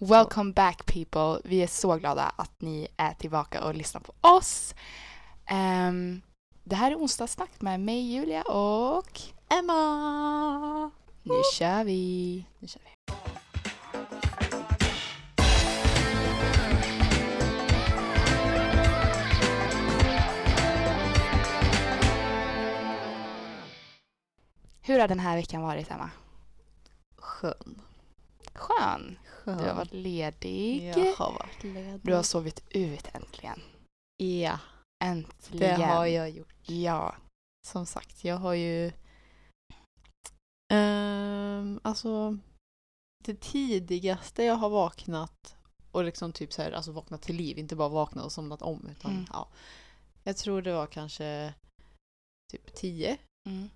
Welcome back people. Vi är så glada att ni är tillbaka och lyssnar på oss. Ehm, det här är onsdagssnack med mig Julia och Emma! nu kör vi. Nu kör vi. Hur har den här veckan varit Emma? Skön. Skön. Skön. Du har varit ledig. Jag har varit ledig. Du har sovit ut äntligen. Ja, det Äntligen. har jag gjort. Ja. Som sagt, jag har ju... Ehm, alltså, det tidigaste jag har vaknat och liksom typ så här, alltså vaknat till liv, inte bara vaknat och somnat om utan Mm. ja. Jag tror det var kanske typ tio. Mm.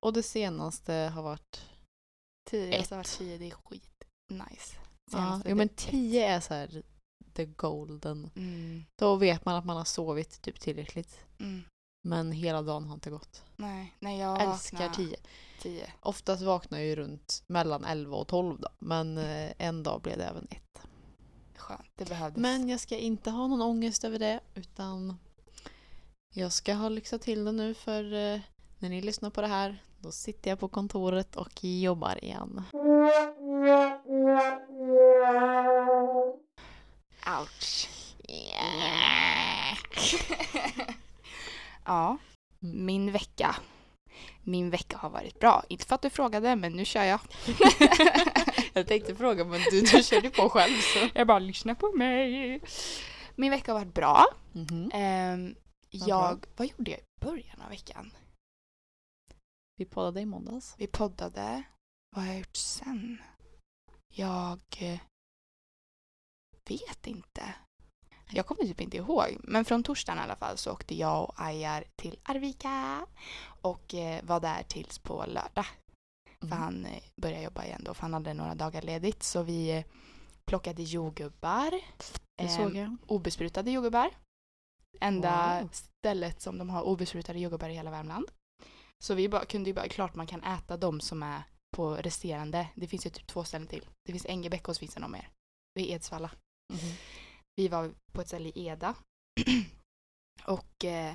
Och det senaste har varit har Ett. varit tio, det är skit. Nice. Ja, jo, men är ett. tio är så här the golden. Mm. Då vet man att man har sovit typ tillräckligt. Mm. Men hela dagen har inte gått. Nej, nej jag Älskar tio. tio. Oftast vaknar jag ju runt mellan 11 och 12 då. Men eh, en dag blev det även ett. Skönt, det behövdes. Men jag ska inte ha någon ångest över det. Utan jag ska ha lyxat till det nu för eh, när ni lyssnar på det här då sitter jag på kontoret och jobbar igen. Ouch. ja, Mm. min vecka. Min vecka har varit bra. Inte för att du frågade, men nu kör jag. jag tänkte fråga men du, du körde på själv så. Jag bara lyssnar på mig. Min vecka har varit bra. Ehm, Vad jag, vad gjorde jag i början av veckan? Vi poddade i måndags. Vi poddade. Vad har jag gjort sen? Jag eh, vet inte. Jag kommer typ inte ihåg. Men från torsdagen i alla fall så åkte jag och Ajar till Arvika och eh, var där tills på lördag. För Mhm. han eh, började jobba igen då, för han hade några dagar ledigt. Så vi eh, plockade jordgubbar. Det såg jag. obesprutade jordgubbar. Enda Wow. stället som de har obesprutade jordgubbar i hela Värmland. Så vi bara, kunde ju bara, klart man kan äta de som är på resterande. Det finns ju typ två ställen till. Det finns Engebäck och så finns det någon mer. Vid Edsvalla. Mhm. Vi var på ett ställe i Eda. och eh,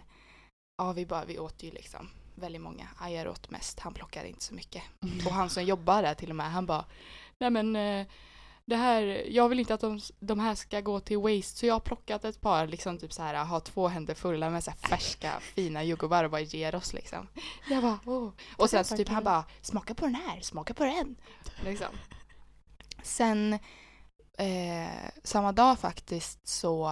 ja, vi, bara, vi åt ju liksom väldigt många. Ajar åt mest, han plockade inte så mycket. Och han som jobbar där till och med, han bara Nej men eh, det här, jag vill inte att de, de här ska gå till waste så jag har plockat ett par, liksom typ så här, har två händer fulla med så här färska fina jordgubbar och bara ger oss liksom. Jag bara oh. Och sen så typ han bara smaka på den här, smaka på den. Liksom. Sen eh, samma dag faktiskt så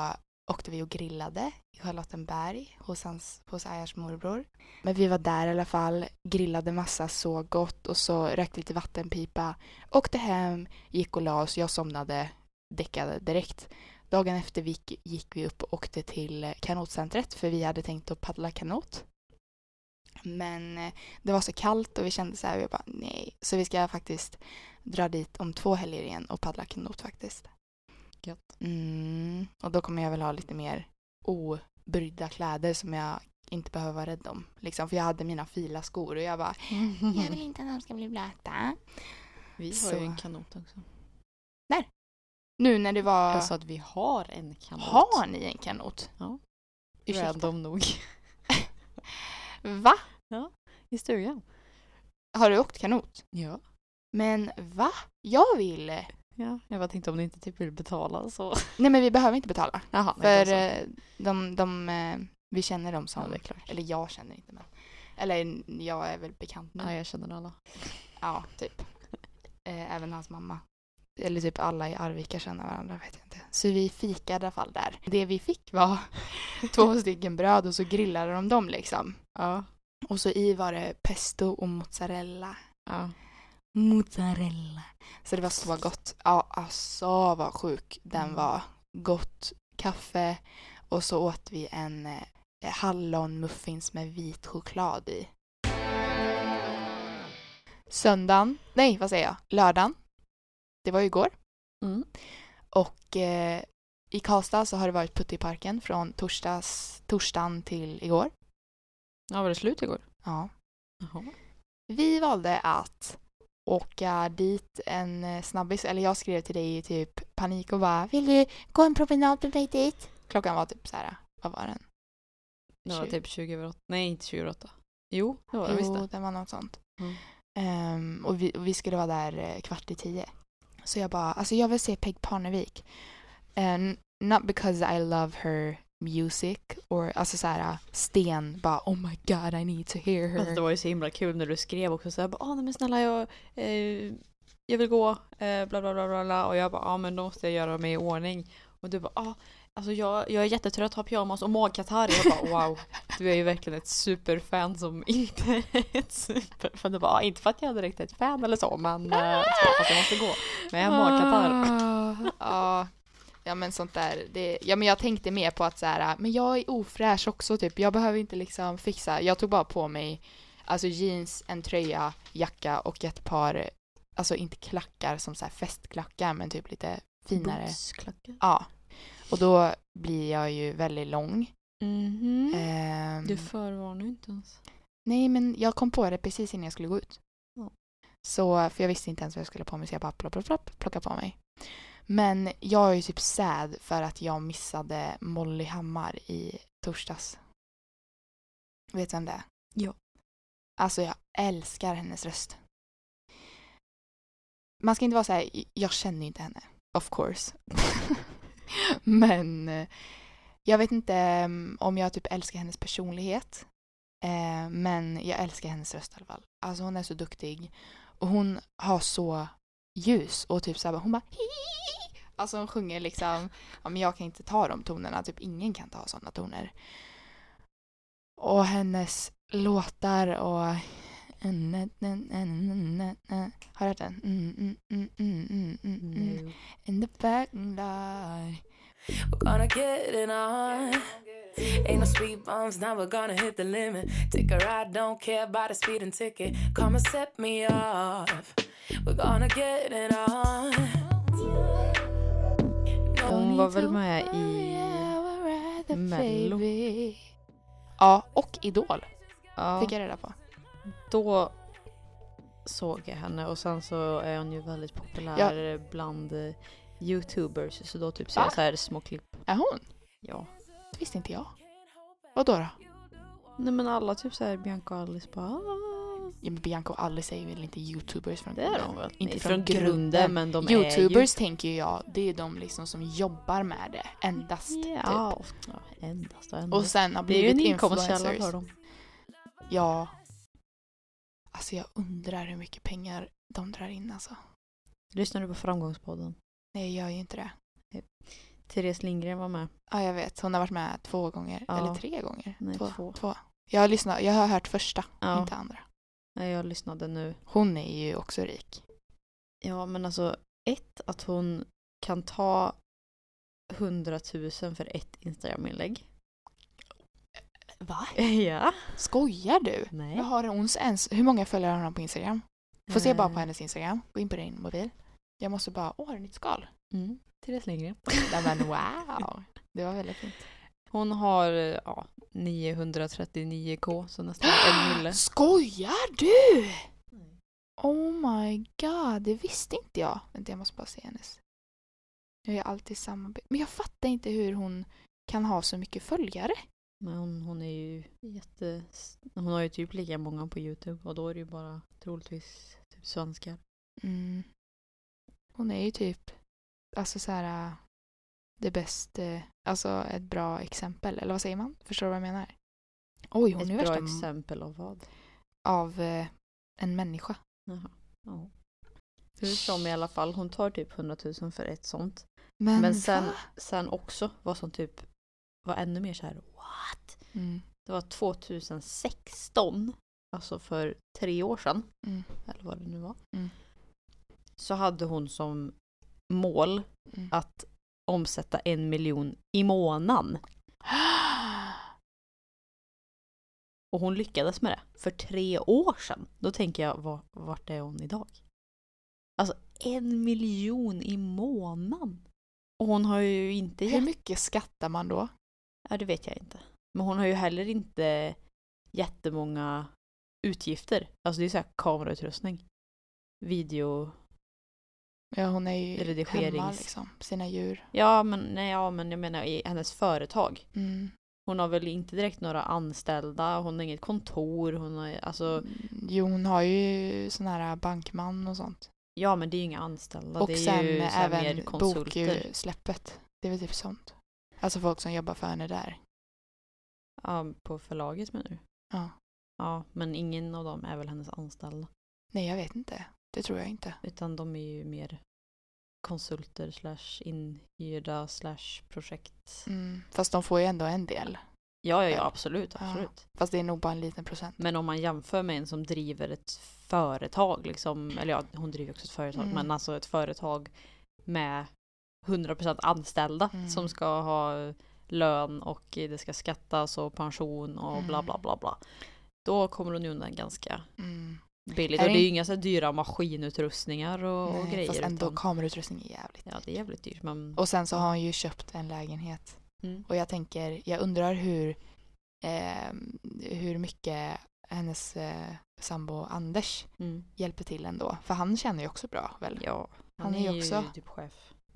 åkte vi och grillade i Charlottenberg hos, hans, hos Ayars morbror. Men vi var där i alla fall, grillade massa, så gott och så rökte lite vattenpipa. Åkte hem, gick och la oss, jag somnade, däckade direkt. Dagen efter gick, gick vi upp och åkte till kanotcentret för vi hade tänkt att paddla kanot. Men eh, det var så kallt och vi kände så här, vi bara nej. Så vi ska faktiskt dra dit om två helger igen och paddla kanot faktiskt. Gött. Mm, och då kommer jag väl ha lite mer obrydda kläder som jag inte behöver vara rädd om. Liksom, för jag hade mina fila skor och jag bara, jag vill inte att de ska bli blöta. Vi har Så. ju en kanot också. Nu när det var... Jag sa att vi har en kanot. har ni en kanot? Ja. Ursäkta? Random nog. Va? I stugan. Har du åkt kanot? Ja. Men va? Jag vill... ja. Jag bara tänkte om ni inte typ vill betala så. Nej men vi behöver inte betala. Jaha, För eh, de, de, eh, vi känner dem som... Ja. Eller jag känner inte men... Eller jag är väl bekant nu. Ja, jag känner alla. Ja, typ. Eh, även hans mamma. Eller typ alla i Arvika känner varandra, vet jag inte. Så vi fikade i alla fall där. Det vi fick var två stycken bröd och så grillade de dem liksom. Ja. Och så i var det pesto och mozzarella. ja. Mozzarella. Så det var så gott. Ja, alltså vad sjuk den Mm. var. Gott kaffe och så åt vi en eh, hallonmuffins med vit choklad i. Söndagen, nej vad säger jag, lördagen. Det var ju igår. Mm. Och eh, i Karlstad så har det varit Puttiparken från torsdags, torsdagen till igår. Ja, var det slut igår? Ja. Jaha. Vi valde att åka dit en eh, snabbis, eller jag skrev till dig typ panik och bara Vill du gå en promenad med mig dit? Klockan var typ så här, vad var den? Det var Tjugo. typ 20 över åtta. Nej, inte 20 över åtta. Jo, det var det visst Jo, det. var något sånt. Mm. Ehm, och, vi, och vi skulle vara där eh, kvart i tio. Så jag bara, alltså jag vill se Peg Parnevik. And not because I love her music or alltså så här sten bara oh my god I need to hear her. Alltså, det var ju så himla kul när du skrev också såhär åh nej men snälla jag, eh, jag vill gå, eh, bla bla bla bla bla och jag bara ja men då måste jag göra mig i ordning. Och du bara ah, alltså jag, jag är jättetrött, har pyjamas och magkatarr. Jag bara wow, du är ju verkligen ett superfan som inte är ett superfan. Du bara ah, inte för att jag är direkt ett fan eller så men eh, så bara, fast jag måste gå. Men jag har magkatarr. Ah, ja men sånt där. Det, ja men jag tänkte mer på att så här, men jag är ofräsch också typ. Jag behöver inte liksom fixa. Jag tog bara på mig alltså jeans, en tröja, jacka och ett par, alltså inte klackar som så här festklackar men typ lite finare. Bootsklackar. Ja. Och då blir jag ju väldigt lång. Mhm. Ehm, Du förvarnar ju inte ens. Nej, men jag kom på det precis innan jag skulle gå ut. Ja. Så, för jag visste inte ens vad jag skulle på mig så jag bara plopp, plopp, plopp, plockade på mig. Men jag är ju typ sad för att jag missade Molly Hammar i torsdags. Vet du vem det är? Ja. Alltså jag älskar hennes röst. Man ska inte vara så här, jag känner ju inte henne. Of course. Men eh, jag vet inte mm, om jag typ älskar hennes personlighet. Eh, men jag älskar hennes röst i alla fall. Alltså hon är så duktig. Och hon har så ljus och typ såhär, hon bara. Alltså hon sjunger liksom, ja men jag kan inte ta de tonerna, typ ingen kan ta sådana toner. Och hennes låtar och har du hört den? Mm, mm, mm. In the back line. We're gonna get it on. Ain't no speed bumps, now we're gonna hit the limit. Take a ride, don't care about the speeding ticket. Come and set me off. We're gonna get it on. Hon var väl med i Mello. Ja, och Idol Ja, fick jag reda på. då såg jag henne och sen så är hon ju väldigt populär bland eh, youtubers så då typ ser jag så här små klipp. Är hon? Ja. Det visste inte jag. Vad då? Nej men alla typ så här Bianca och Alice bara "Ah." Ja, men Bianca och Alice är väl inte youtubers från Det är grunden? de väl? Inte Nej, från från grunden grunden. men de är Youtubers tänker jag, det är de liksom som jobbar med det endast. ju... Typ. Ja, ja endast och Och endast. sen har det är ju blivit en inkomstkälla influencers. för dem. Ja. Alltså jag undrar hur mycket pengar de drar in alltså. Lyssnar du på Framgångspodden? Nej, jag gör ju inte det. Therese Lindgren var med. Ja, jag vet. Hon har varit med två gånger. Ja. Eller tre gånger. Nej, två. två. Jag har lyssnat, jag har hört första, Ja. inte andra. Jag lyssnade nu. Hon är ju också rik. Ja, men alltså ett, att hon kan ta 100 000 för ett Instagram-inlägg. Va? ja. Skojar du? Nej. Vad har hon ens, hur många följare har hon på Instagram? Får se bara på Eh, hennes Instagram. Gå in på din mobil. Jag måste bara, åh, har du nytt skal? Mm. Therese Lindgren. Nej men wow. Det var väldigt fint. Hon har eh, ja, 939k, så nästan en mille. Skojar du? Oh my god, det visste inte jag. Vänta, jag måste bara se hennes. Jag gör alltid samma. Men jag fattar inte hur hon kan ha så mycket följare. Men hon, hon är ju jätte... Hon har ju typ lika många på Youtube och då är det ju bara troligtvis typ svenskar. Mm. Hon är ju typ, alltså så här, det bästa, alltså ett bra exempel. Eller vad säger man? Förstår du vad jag menar? Oj, hon Ett är bra värsta exempel av vad? av eh, en människa. Jaha. Ja. Hur som i alla fall, hon tar typ 100 000 för ett sånt. Men, Men sen, va? sen också vad som typ var ännu mer så här what? Mm. Det var 2016, alltså för tre år sedan, Mm. eller vad det nu var. Mm. Så hade hon som mål Mm. att omsätta en miljon i månaden. Och hon lyckades med det för tre år sedan. Då tänker jag, var, vart är hon idag? Alltså en miljon i månaden. Och hon har ju inte Hur mycket skattar man då? Ja, det vet jag inte. Men hon har ju heller inte jättemånga utgifter. Alltså det är så här kamerautrustning. Video... Ja, hon är ju Redigerings- hemma liksom, sina djur. Ja men, nej, ja, men jag menar i hennes företag. Mm. Hon har väl inte direkt några anställda, hon har inget kontor, hon har alltså Jo, hon har ju sån här bankman och sånt. Ja men det är ju inga anställda, och det är sen ju så även mer konsulter. boksläppet. Det är väl typ sånt. Alltså folk som jobbar för henne där. Ja, på förlaget menar du? Ja. Ja, men ingen av dem är väl hennes anställda. Nej, jag vet inte. Det tror jag inte. Utan de är ju mer konsulter slash inhyrda slash projekt. Mm. Fast de får ju ändå en del. Ja, ja, ja absolut, Ja. absolut. Fast det är nog bara en liten procent. Men om man jämför med en som driver ett företag, liksom, eller ja, hon driver också ett företag, Mm. men alltså ett företag med 100% anställda Mm. som ska ha lön och det ska skattas och pension och bla Mm. bla bla bla. Då kommer hon undan ganska Mm. Billigt. Är Och det är ju in- inga så dyra maskinutrustningar och, och Nej, grejer. fast ändå utan, kamerautrustning är jävligt. ja, det är jävligt dyrt. Men, Och sen så har hon ju köpt en lägenhet. mm. Och jag tänker, jag undrar hur, eh, hur mycket hennes eh, sambo Anders Mm. hjälper till ändå. För han känner ju också bra väl? Ja, Han är ju också- typ chef.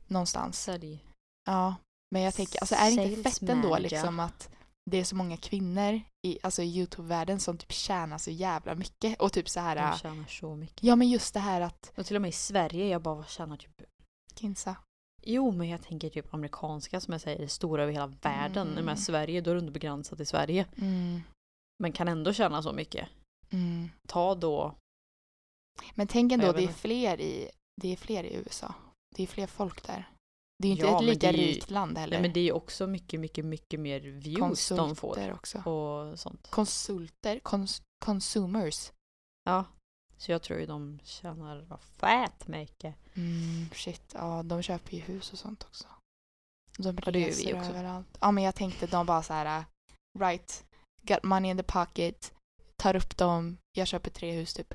Någonstans. Sälj. Ja. Men jag tänker, alltså är det inte fett ändå liksom att det är så många kvinnor i, alltså i Youtube-världen som typ tjänar så jävla mycket. Och typ så här, De tjänar så mycket. ja men just det här att, Och till och med i Sverige, jag bara vad tjänar typ Kinsa. Jo, men jag tänker typ amerikanska som jag säger är stora över hela världen. Mm. Men Sverige, då är det ändå begränsat i Sverige. Mm. Men kan ändå tjäna så mycket. Mm. Ta då, Men tänk ändå, det är inte. fler i, det är fler i USA. Det är fler folk där. Det är ju inte Ja, ett lika ju- rikt land heller. nej men det är ju också mycket, mycket, mycket mer views de får. Konsulter också. Och sånt. Konsulter, kons, consumers. Ja. Så jag tror ju de tjänar fett mycket. Mm, shit, ja de köper ju hus och sånt också. De Ja, det gör vi reser också. överallt. Ja men jag tänkte de bara så här, uh, right, got money in the pocket, tar upp dem, jag köper tre hus typ.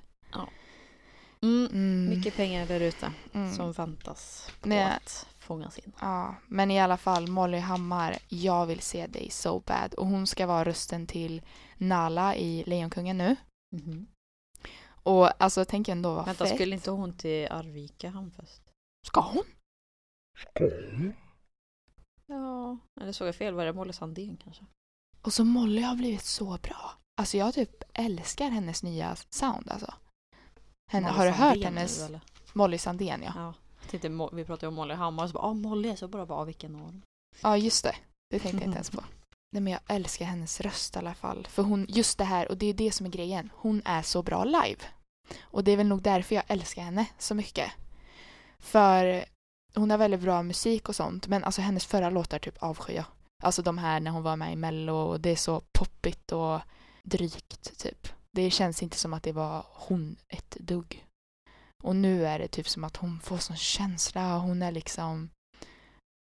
Mm. Mm. Mycket pengar där ute mm. som väntas på Nej. att fångas in. Ja, men i alla fall Molly Hammar, jag vill se dig so bad. Och hon ska vara rösten till Nala i Lejonkungen nu. Mhm. Och alltså tänk ändå vad Vänta, fett. skulle inte hon till Arvika hamnfest? Ska hon? Ja, eller såg jag fel? Var det Molly Sandén kanske? Och så Molly har blivit så bra. Alltså jag typ älskar hennes nya sound alltså. Henne, har du hört Sandén hennes eller? Molly Sandén ja. Ja. Tänkte, vi pratade om Molly Hammar och så bara ah, Molly är så bra. Bara, vilken dem? Ja just det. Det tänkte jag inte ens på. Nej men jag älskar hennes röst i alla fall. För hon, just det här, och det är det som är grejen. Hon är så bra live. Och det är väl nog därför jag älskar henne så mycket. För hon har väldigt bra musik och sånt. Men alltså hennes förra låtar typ avskyr jag. Alltså de här när hon var med i Mello och det är så poppigt och drygt typ. Det känns inte som att det var hon ett dugg. Och nu är det typ som att hon får sån känsla hon är liksom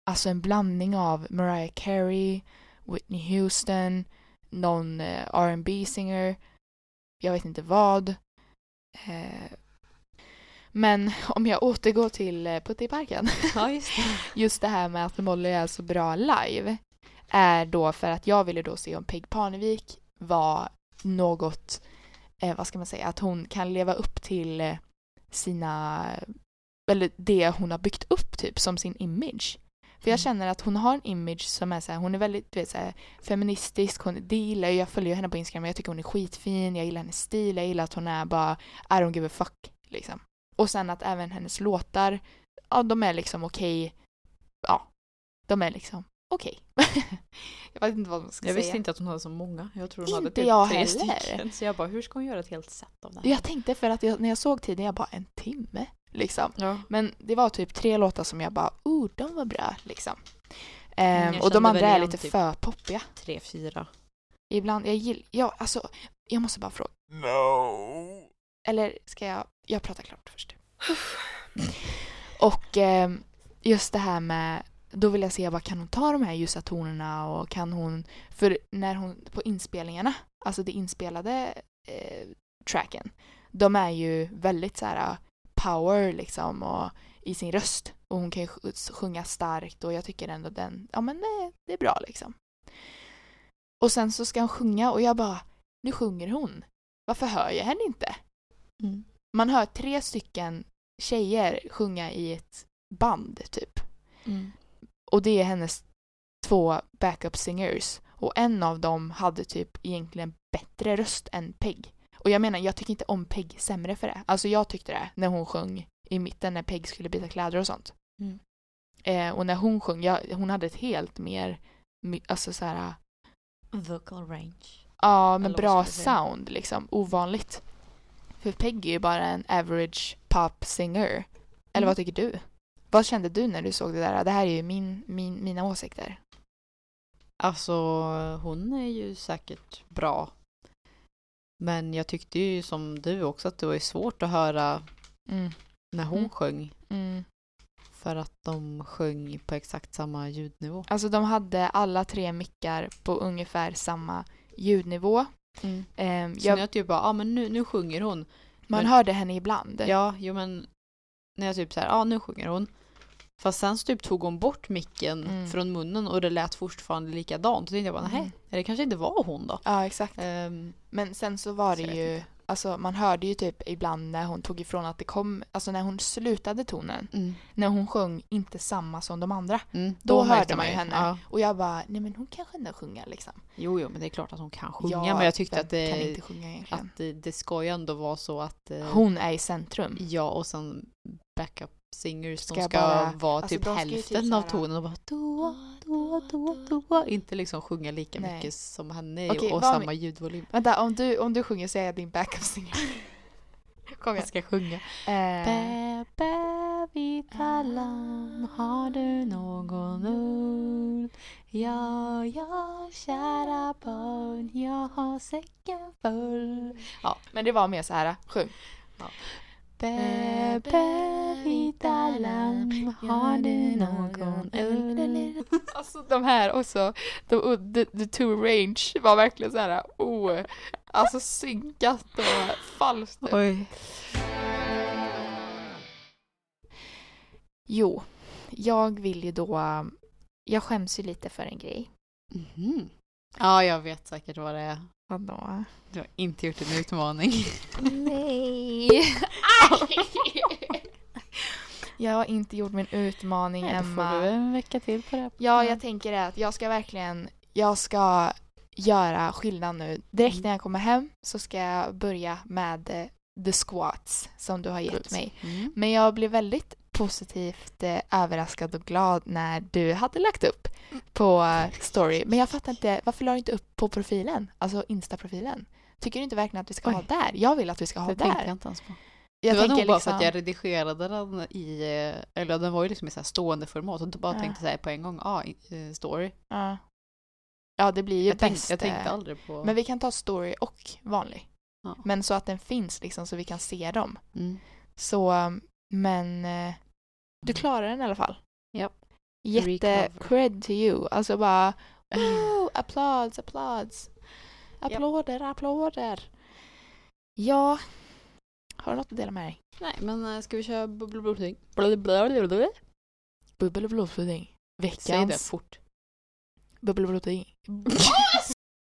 Alltså en blandning av Mariah Carey, Whitney Houston, någon eh, R&B singer jag vet inte vad. Eh, men om jag återgår till eh, Putte i parken. Ja, just det. Just det här med att Molly är så bra live är då för att jag ville då se om Peg Parnevik var något, eh, vad ska man säga, att hon kan leva upp till eh, sina, eller det hon har byggt upp typ som sin image. För jag Mm. känner att hon har en image som är så här, hon är väldigt du vet, så här, feministisk, hon, det gillar jag, jag följer henne på Instagram, jag tycker hon är skitfin, jag gillar hennes stil, jag gillar att hon är bara I don't give a fuck liksom. Och sen att även hennes låtar, ja de är liksom okej, ja, de är liksom okej. jag vet inte vad man ska Jag säga. visste inte att hon hade så många. Jag tror hon hade Inte typ jag tre heller. stycken. Så jag bara, hur ska hon göra ett helt set av det här? Jag tänkte för att jag, när jag såg tiden, jag bara en timme liksom. Ja. Men det var typ tre låtar som jag bara, oh, de var bra liksom. Ehm, Mm, jag och de andra är lite typ- för poppiga. Tre, fyra. Ibland, jag gillar, ja alltså, jag måste bara fråga. No. Eller ska jag, jag pratar klart först. Och ehm, just det här med, då vill jag se vad kan hon ta de här ljusa tonerna och kan hon, för när hon, på inspelningarna, alltså det inspelade eh, tracken, de är ju väldigt så här power liksom och i sin röst och hon kan ju sj- sjunga starkt och jag tycker ändå den, ja men det, det är bra liksom. Och sen så ska hon sjunga och jag bara, nu sjunger hon. Varför hör jag henne inte? Mm. Man hör tre stycken tjejer sjunga i ett band typ. Mm. Och det är hennes två backup singers. Och en av dem hade typ egentligen bättre röst än Peg. Och jag menar, jag tycker inte om Peg sämre för det. Alltså jag tyckte det när hon sjöng i mitten när Peg skulle byta kläder och sånt. Mm. Eh, och när hon sjöng, jag, hon hade ett helt mer, alltså så här, Vocal range. ja men Eller bra sound liksom, ovanligt. För Peg är ju bara en average pop singer. Eller Mm. vad tycker du? Vad kände du när du såg det där? Det här är ju min, min, mina åsikter. Alltså hon är ju säkert bra. Men jag tyckte ju som du också att det var svårt att höra Mm. när hon Mm. sjöng. Mm. För att de sjöng på exakt samma ljudnivå. Alltså de hade alla tre mickar på ungefär samma ljudnivå. Ehm, Så jag, jag typ bara, ja ah, men nu, nu sjunger hon. man men- hörde henne ibland. Ja, jo men när jag typ så här, ja ah, nu sjunger hon. Fast sen så typ tog hon bort micken Mm. från munnen och det lät fortfarande likadant. Så tänkte jag bara, nej, Mm. det kanske inte var hon då. Ja, exakt. Ehm, Men sen så var det Så ju, alltså man hörde ju typ ibland när hon tog ifrån att det kom, alltså när hon slutade tonen, mm, när hon sjöng inte samma som de andra. mm, Då märkte hörde man ju henne. Ja. Och jag bara, nej men hon kanske ändå sjunga liksom. Jo, jo, men det är klart att hon kan sjunga. Ja, men jag tyckte att det, kan att det, det ska ju ändå vara så att eh, Hon är i centrum. Ja, och sen backup singers Ska de ska bara- vara alltså, typ ju hälften typ av tonen och bara doa, doa, doa, doa. Inte liksom sjunga lika Nej. mycket som henne Okej, och samma med- ljudvolym. Vänta, om du, om du sjunger så är jag din backup singer. Kom Jag ska sjunga. Eh, Bebe vita lamm, har du någon ull? Ja, ja, kära barn, jag har säcken full. men det var mer så här, sjung. Bebe vita lamm, har du någon ull? Alltså de här också, de, the, the two range var verkligen så här, oh, alltså synkat och falskt. Oj. Jo, jag vill ju då, jag skäms ju lite för en grej. Mhm. Ja, jag vet säkert vad det är. Vadå? Du har inte gjort en utmaning. Nej. jag har inte gjort min utmaning, Då får Emma. du en vecka till på det. Ja, jag tänker att jag ska verkligen, jag ska göra skillnad nu. Direkt Mm. när jag kommer hem så ska jag börja med eh, the squats som du har gett Good. mig. Mm. Men jag blev väldigt positivt eh, överraskad och glad när du hade lagt upp på eh, story. Men jag fattar inte, varför la du inte upp på profilen? Alltså Insta-profilen. Tycker du inte verkligen att vi ska Oj. ha där? Jag vill att vi ska ha Det tänkte jag där. inte ens på. Jag det var nog tänker bara liksom, för att jag redigerade den i, eh, eller den var ju liksom i så här stående format och bara Ja. tänkte säga på en gång, ja, ah, eh, story. ja. ja, det blir ju Jag tänkte, bäst. jag tänkte eh, aldrig på... Men vi kan ta story och vanlig. Ja. Men så att den finns liksom så vi kan se dem. Mm. Så, men du klarar den i alla fall. Japp. Jätte cred to you. Alltså bara, oh, applåds, applåds. Applåder, applåder. Ja, har du något att dela med dig? Nej, men äh, ska vi köra bubbelblodpudding? Bubbel och blodpudding. Säg det Veckans fort. bubbel och blodpudding.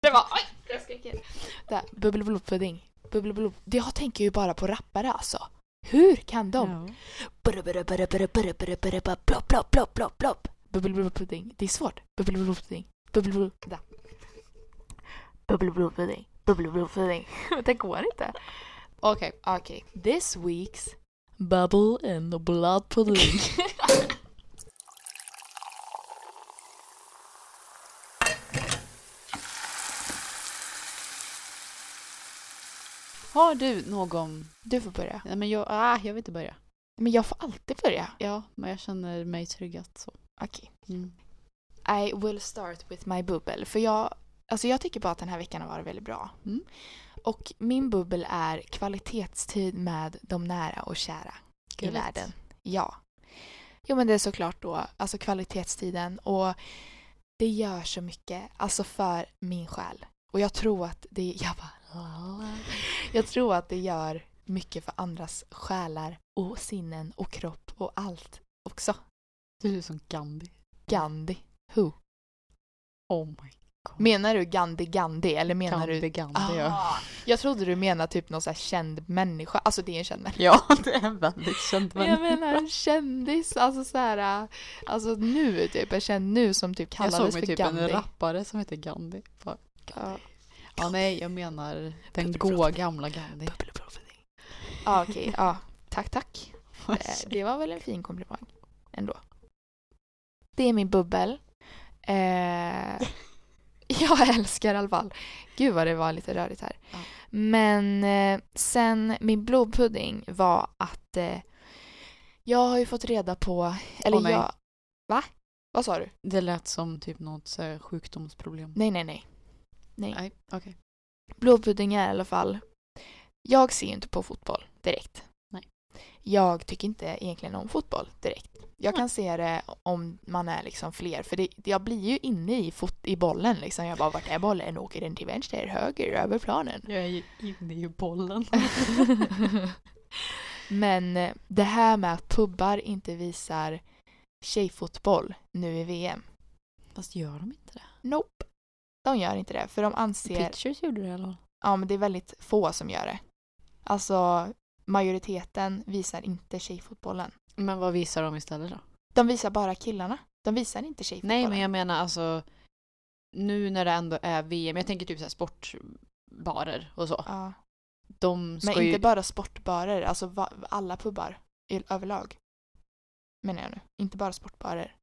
det var, oj, jag skriker. Bubbel och blodpudding. Bubbel och blod. Jag tänker ju bara på rappare alltså. Hur kan de? Plopp, plopp, plopp, plopp, plopp. Det är svårt. Bubbel och blodpudding. Bubbel och blod... Där. Bubbel och blodpudding. Bubbel och blodpudding. Det går inte. Okej. Okej. This week's Bubble and the blood pudding. Har du någon... Du får börja. Nej, men jag, ah, jag vill inte börja. Men jag får alltid börja. Ja, men jag känner mig tryggad så. Okej. Mm. I will start with my bubbel. För jag, alltså jag tycker bara att den här veckan har varit väldigt bra. Mm. Och min bubbel är kvalitetstid med de nära och kära i Gulligt. världen. Ja. Jo men det är såklart då, alltså kvalitetstiden och det gör så mycket, alltså för min själ. Och jag tror att det, jag bara, jag tror att det gör mycket för andras själar och sinnen och kropp och allt också. Du är som Gandhi. Gandhi. Who? Oh my Menar du Gandhi Gandhi eller menar Gandhi du... Gandhi, ja. Ah, jag trodde du menade typ någon så här känd människa. Alltså det är en känd människa. Ja, det är en väldigt känd människa. jag menar en kändis, alltså så här, alltså nu typ, en känd nu som typ Jag kallades såg för mig typ Gandhi. en rappare som heter Gandhi. Bara, Ja. Ja, nej, jag menar den goa gamla Gandhi. Ja okej, ja. Tack tack. Eh, Det var väl en fin komplimang ändå. Det är min bubbel. Eh, jag älskar fall. Gud vad det var lite rörigt här. Ja. Men eh, sen min blodpudding var att eh, jag har ju fått reda på, eller nej. jag, va? Vad sa du? Det lät som typ något så sjukdomsproblem. Nej nej nej. Nej. Nej, okej. Blodpudding är i alla fall, jag ser ju inte på fotboll direkt. Nej. Jag tycker inte egentligen om fotboll direkt. Jag kan se det om man är liksom fler, för det, jag blir ju inne i, fot, i bollen liksom. Jag bara, vart är bollen? Åker den till vänster, höger, över planen? Jag är ju inne i bollen. Men eh, det här med att pubbar inte visar tjejfotboll nu i VM. Fast gör de inte det? Nope. De gör inte det, för de anser... Pictures gjorde det i alla fall. Ja, men det är väldigt få som gör det. Alltså, majoriteten visar inte tjejfotbollen. Men vad visar de istället då? De visar bara killarna. De visar inte tjejfotbollen. Nej, men jag menar alltså nu när det ändå är VM, jag tänker typ så sportbarer och så. Ja. De ska Men ju... inte bara sportbarer, alltså alla pubbar överlag. Menar jag nu. Inte bara sportbarer.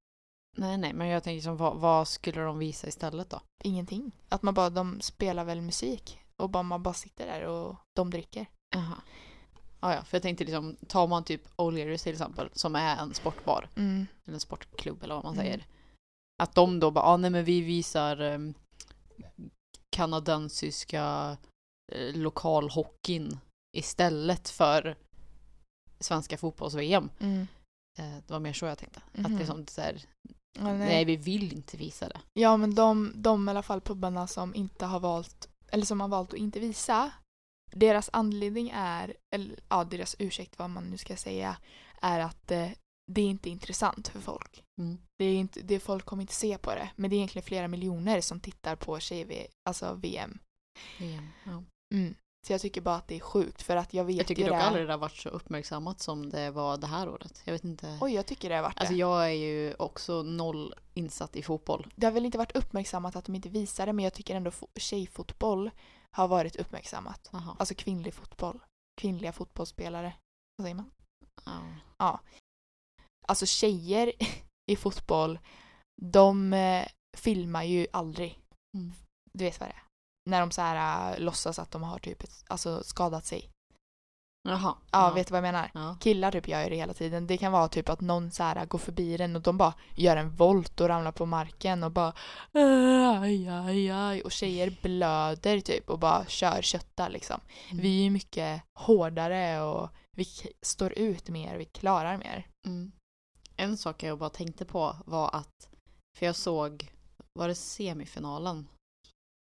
Nej, nej, men jag tänker som vad, vad skulle de visa istället då? Ingenting. Att man bara, de spelar väl musik och bara, man bara sitter där och de dricker. Jaha. Ja, ja, för jag tänkte liksom, tar man typ O'Learys till exempel, som är en sportbar, Mm. eller en sportklubb eller vad man Mm. säger. Att de då bara, ah, nej men vi visar um, kanadensiska eh, lokalhockeyn istället för svenska fotbolls-VM. Mm. Eh, det var mer så jag tänkte. Mhm. Att liksom så här, Ja, nej. nej. vi vill inte visa det. Ja, men de, de i alla fall pubbarna som inte har valt, eller som har valt att inte visa, deras anledning är, eller ja, deras ursäkt vad man nu ska säga, är att eh, det är inte intressant för folk. Mm. Det är inte, det, folk kommer inte se på det, men det är egentligen flera miljoner som tittar på tjej alltså VM. VM, ja. Mm. Så jag tycker bara att det är sjukt för att jag vet Jag tycker ju dock det. aldrig det har varit så uppmärksammat som det var det här året. Jag vet inte. Oj, jag tycker det har varit Alltså det. jag är ju också noll insatt i fotboll. Det har väl inte varit uppmärksammat att de inte visar det, men jag tycker ändå fo- tjejfotboll har varit uppmärksammat. Jaha. Alltså kvinnlig fotboll. Kvinnliga fotbollsspelare. Vad säger man? Ja. Alltså tjejer i fotboll, de eh, filmar ju aldrig. Mm. Du vet vad det är? När de så här äh, låtsas att de har typ alltså skadat sig. Jaha. Ja, vet du vad jag menar? Ja. Killar typ gör ju det hela tiden. Det kan vara typ att någon så här går förbi den och de bara gör en volt och ramlar på marken och bara aj, aj, aj. Och tjejer blöder typ och bara kör köttar liksom. Mm. Vi är ju mycket hårdare och vi står ut mer, vi klarar mer. Mm. En sak jag bara tänkte på var att, för jag såg, var det semifinalen?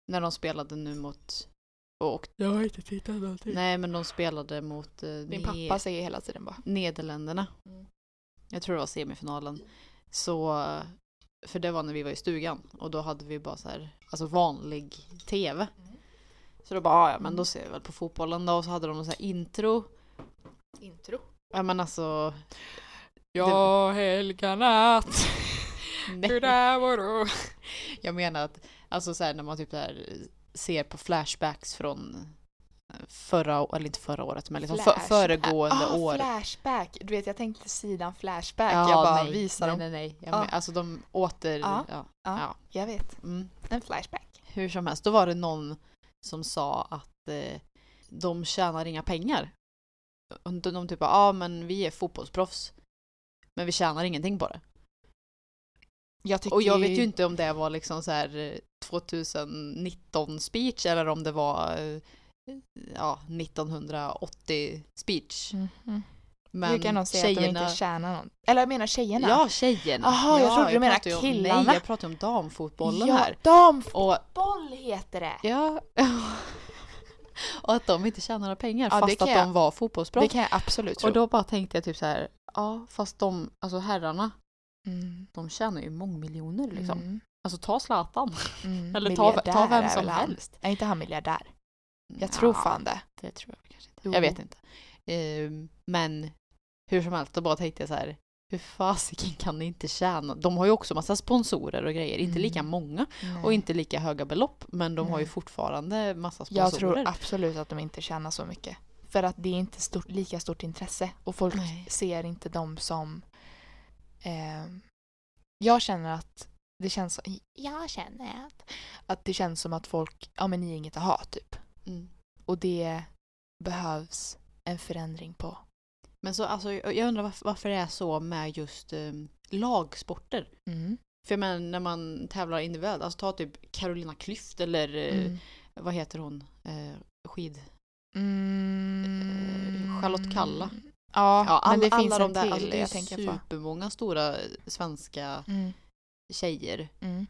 När de spelade nu mot, och, Jag har inte tittat någonting. nej men de spelade mot eh, Min Ne- pappa säger hela tiden bara. Nederländerna. Mm. Jag tror det var semifinalen. Så, för det var när vi var i stugan och då hade vi bara så här, alltså vanlig tv. Mm. Så då bara, "Ah, ja men då ser vi väl på fotbollen då och så hade de så här intro. Intro. Ja men alltså, Ja, helga natt. nej. där var du? Jag menar att, alltså så här, när man typ där ser på flashbacks från förra, eller inte förra året, men liksom för, föregående ah, år. Flashback. Du vet, jag tänkte sidan Flashback. Ja, jag bara nej, visar nej, dem. nej, nej. Ja. men, alltså de åter, Ja. ja. Ja, ja. jag vet. Mm. En Flashback. Hur som helst, då var det någon som sa att eh, de tjänar inga pengar. De, de typ ja ah, men vi är fotbollsproffs. Men vi tjänar ingenting på det. Jag tycker Och jag vet ju inte om det var liksom så här eh, 2019 speech eller om det var eh, ja, 1980 speech. Mhm. Men Hur kan de säga att de inte tjänar någon? Eller jag menar tjejerna. Ja, tjejerna. Jaha, jag ja, trodde du menade killarna. Nej, jag pratar om damfotbollen ja här. damfotboll Och heter det. Ja. och att de inte tjänar några pengar Ja, det fast att jag- de var Det fotbollsproffs. kan jag absolut tro. Och då bara tänkte jag typ så här, ja fast de, alltså herrarna, Mm. de tjänar ju mångmiljoner liksom. Mm. Alltså ta Zlatan. Mm, Eller ta, ta vem som han. helst. Är inte han miljardär? Jag tror Nja, fan det. Det tror jag kanske inte. Jo. Jag vet inte. Ehm, men hur som helst, då bara tänkte jag så här. Hur fasiken kan ni inte tjäna? De har ju också massa sponsorer och grejer. Inte lika Mm. många Nej. och inte lika höga belopp. Men de har ju fortfarande massa Jag sponsorer. tror absolut att de inte tjänar så mycket. För att det är inte stort, lika stort intresse och folk Nej. ser inte dem som... Eh, jag känner att det känns som, Jag känner att, att det känns som att folk, ja men ni är inget att ha typ. Mm. Och det behövs en förändring på. Men så alltså, jag undrar varför, varför det är så med just um, lagsporter. Mm. För jag menar när man tävlar individuellt, alltså ta typ Carolina Klüft eller eh, Mm. vad heter hon? Eh, skid... Mm. Eh, Charlotte Kalla. Ja, Ja, alla, men det finns alla en de där, till alltså, det är supermånga stora svenska Mm. tjejer Mm.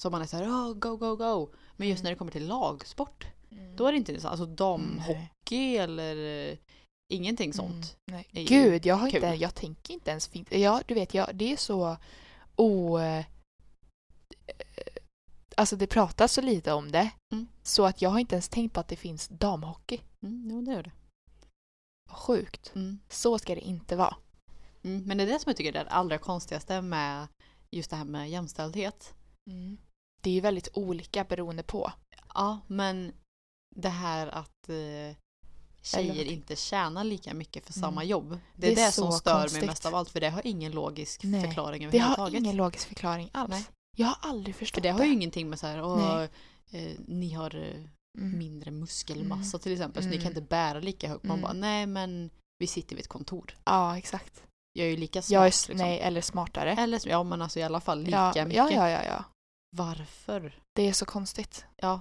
som man är såhär oh, go go go. Men just Mm. när det kommer till lagsport, Mm. då är det inte så. Alltså damhockey eller eh, ingenting sånt. Mm, ju Gud, jag har kul. inte, jag tänker inte ens fint. Ja, du vet, jag, det är så o... eh, Alltså det pratas så lite om det. Mm. Så att jag har inte ens tänkt på att det finns damhockey. Mm, jo, det gör det. Sjukt. Mm. Så ska det inte vara. Mm. Men det är det som jag tycker är det allra konstigaste med just det här med jämställdhet. Det är ju väldigt olika beroende på. Ja, men det här att eh, tjejer inte tjänar lika mycket för samma Mm. jobb. Det Det är är det, som så stör konstigt. mig mest av allt för det har ingen logisk Nej, förklaring Det har överhuvudtaget. ingen logisk förklaring alls. Nej. Jag har aldrig förstått För det har ju ingenting med så här, Nej. eh, ni har eh, Mm. mindre muskelmassa till exempel så ni kan Mm. inte bära lika högt. Man Mm. bara, nej men vi sitter vid ett kontor. Ja, exakt. Jag är ju lika smart. Är, liksom. nej, eller smartare. Eller ja men alltså i alla fall lika ja, mycket. ja, ja, ja, ja. Varför? Det är så konstigt. Ja.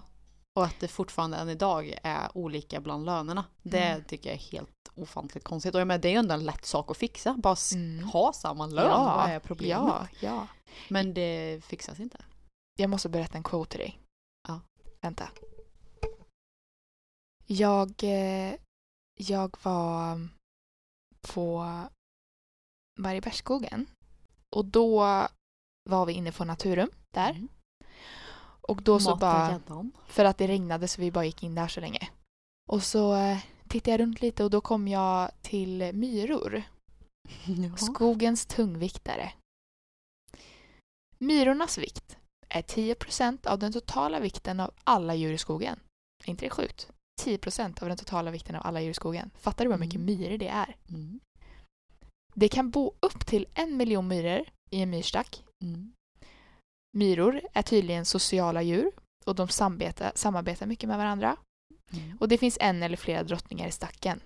Och att det fortfarande än idag är olika bland lönerna. Det Mm. tycker jag är helt ofantligt konstigt. Och jag menar, det är ju ändå en lätt sak att fixa. Bara Mm. ha samma lön. Ja, Vad är problemet? Ja, ja. Men det fixas inte. Jag måste berätta en quote till dig. Ja. Vänta. Jag, eh, jag var på Mariebergsskogen och då var vi inne på Naturum där. Mm. Och då så Mata bara, gäddan. för att det regnade så vi bara gick in där så länge. Och så eh, tittade jag runt lite och då kom jag till myror. Ja. Skogens tungviktare. Myrornas vikt är 10% av den totala vikten av alla djur i skogen. Är inte det sjukt? 10% av den totala vikten av alla djur i skogen. Fattar du hur mycket Mm. myror det är? Mm. Det kan bo upp till en miljon myror i en myrstack. Mm. Myror är tydligen sociala djur och de samarbetar, samarbetar mycket med varandra. Mm. Och det finns en eller flera drottningar i stacken.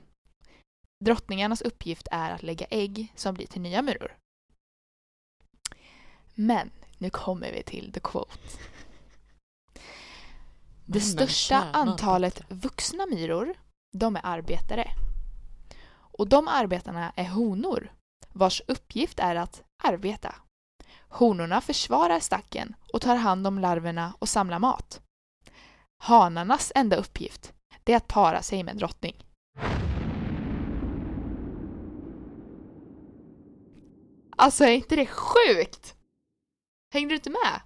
Drottningarnas uppgift är att lägga ägg som blir till nya myror. Men nu kommer vi till the quote. Det största antalet vuxna myror, de är arbetare. Och de arbetarna är honor, vars uppgift är att arbeta. Honorna försvarar stacken och tar hand om larverna och samlar mat. Hanarnas enda uppgift, det är att para sig med en drottning. Alltså är inte det sjukt? Hängde du inte med?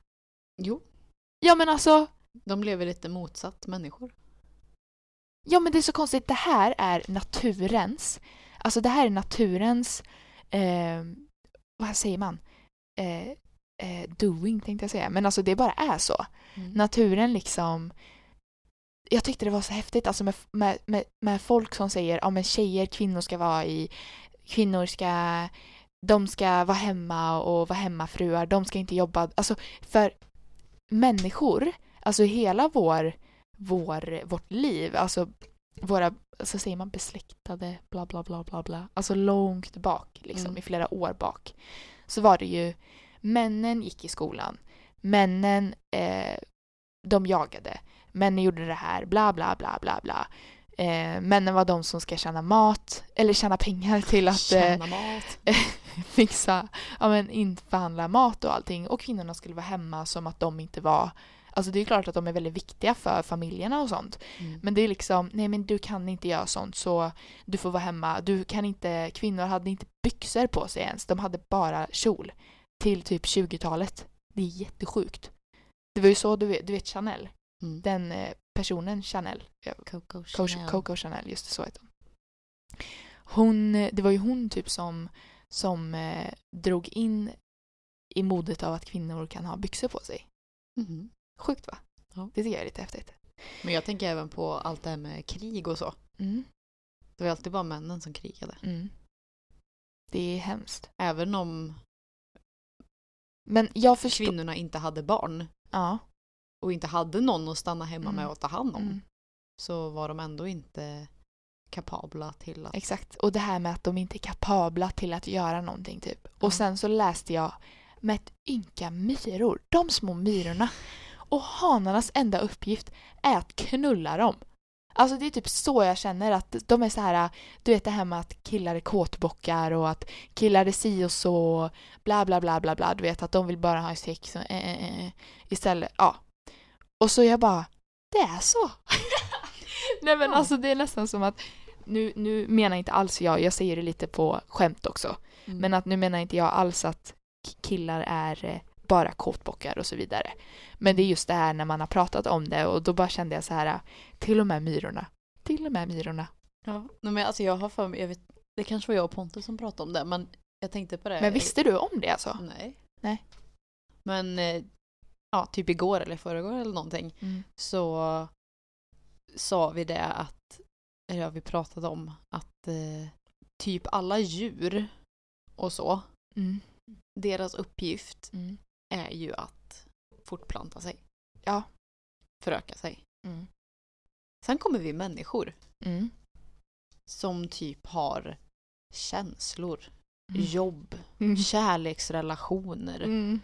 Jo, Ja men alltså, de lever lite motsatt människor. Ja men det är så konstigt, det här är naturens, alltså det här är naturens, eh, vad säger man, eh, eh, doing tänkte jag säga, men alltså det bara är så. Mm. Naturen liksom, jag tyckte det var så häftigt alltså med, med, med, med folk som säger, ja men tjejer, kvinnor ska vara i, kvinnor ska, de ska vara hemma och vara hemmafruar, de ska inte jobba, alltså för människor, alltså hela vår vår, vårt liv, alltså våra, så säger man besläktade, bla bla bla bla bla, alltså långt bak, liksom Mm. i flera år bak, så var det ju, männen gick i skolan, männen, eh, de jagade, männen gjorde det här, bla bla bla bla bla. Eh, männen var de som ska tjäna mat, eller tjäna pengar till att eh, Tjäna mat. fixa, ja men införhandla mat och allting och kvinnorna skulle vara hemma som att de inte var Alltså det är klart att de är väldigt viktiga för familjerna och sånt. Mm. Men det är liksom, nej men du kan inte göra sånt så du får vara hemma. Du kan inte, kvinnor hade inte byxor på sig ens. De hade bara kjol. Till typ 20-talet. Det är jättesjukt. Det var ju så du vet, du vet Chanel, Mm. den eh, personen Chanel, Coco Chanel. Coco Chanel, just det, så heter hon. hon. Det var ju hon typ som, som eh, drog in i modet av att kvinnor kan ha byxor på sig. Mhm. Sjukt va? Ja. Det tycker jag är lite häftigt. Men jag tänker även på allt det här med krig och så. Mm. Det var alltid bara männen som krigade. Mm. Det är hemskt. Även om Men jag förstår... kvinnorna inte hade barn Ja. och inte hade någon att stanna hemma Mm. med och ta hand om Mm. så var de ändå inte kapabla till att... Exakt. Och det här med att de inte är kapabla till att göra någonting typ. Och sen så läste jag med ett ynka myror. De små myrorna. Och hanarnas enda uppgift är att knulla dem. Alltså det är typ så jag känner att de är så här, du vet det här med att killar är kåtbockar och att killar är si och så, bla bla bla bla bla, du vet att de vill bara ha sex och eh, eh, istället, ja. Och så jag bara, det är så. Nej men Ja. alltså det är nästan som att, nu, nu menar inte alls jag, jag säger det lite på skämt också, Mm. men att nu menar inte jag alls att killar är bara kåtbockar och så vidare. Men det är just det här när man har pratat om det och då bara kände jag så här, till och med myrorna. Till och med myrorna. Ja. Men alltså jag har för mig, jag vet, det kanske var jag och Pontus som pratade om det men jag tänkte på det. Men visste du om det alltså? Nej. Nej. Men eh, ja, typ igår eller förrgår eller någonting Mm. så sa vi det att, eller ja, vi pratade om att eh, typ alla djur och så, Mm. deras uppgift Mm. Är ju att fortplanta sig. Ja. Föröka sig. Mm. Sen kommer vi människor Mm. som typ har känslor, Mm. jobb, Mm. kärleksrelationer, Mm.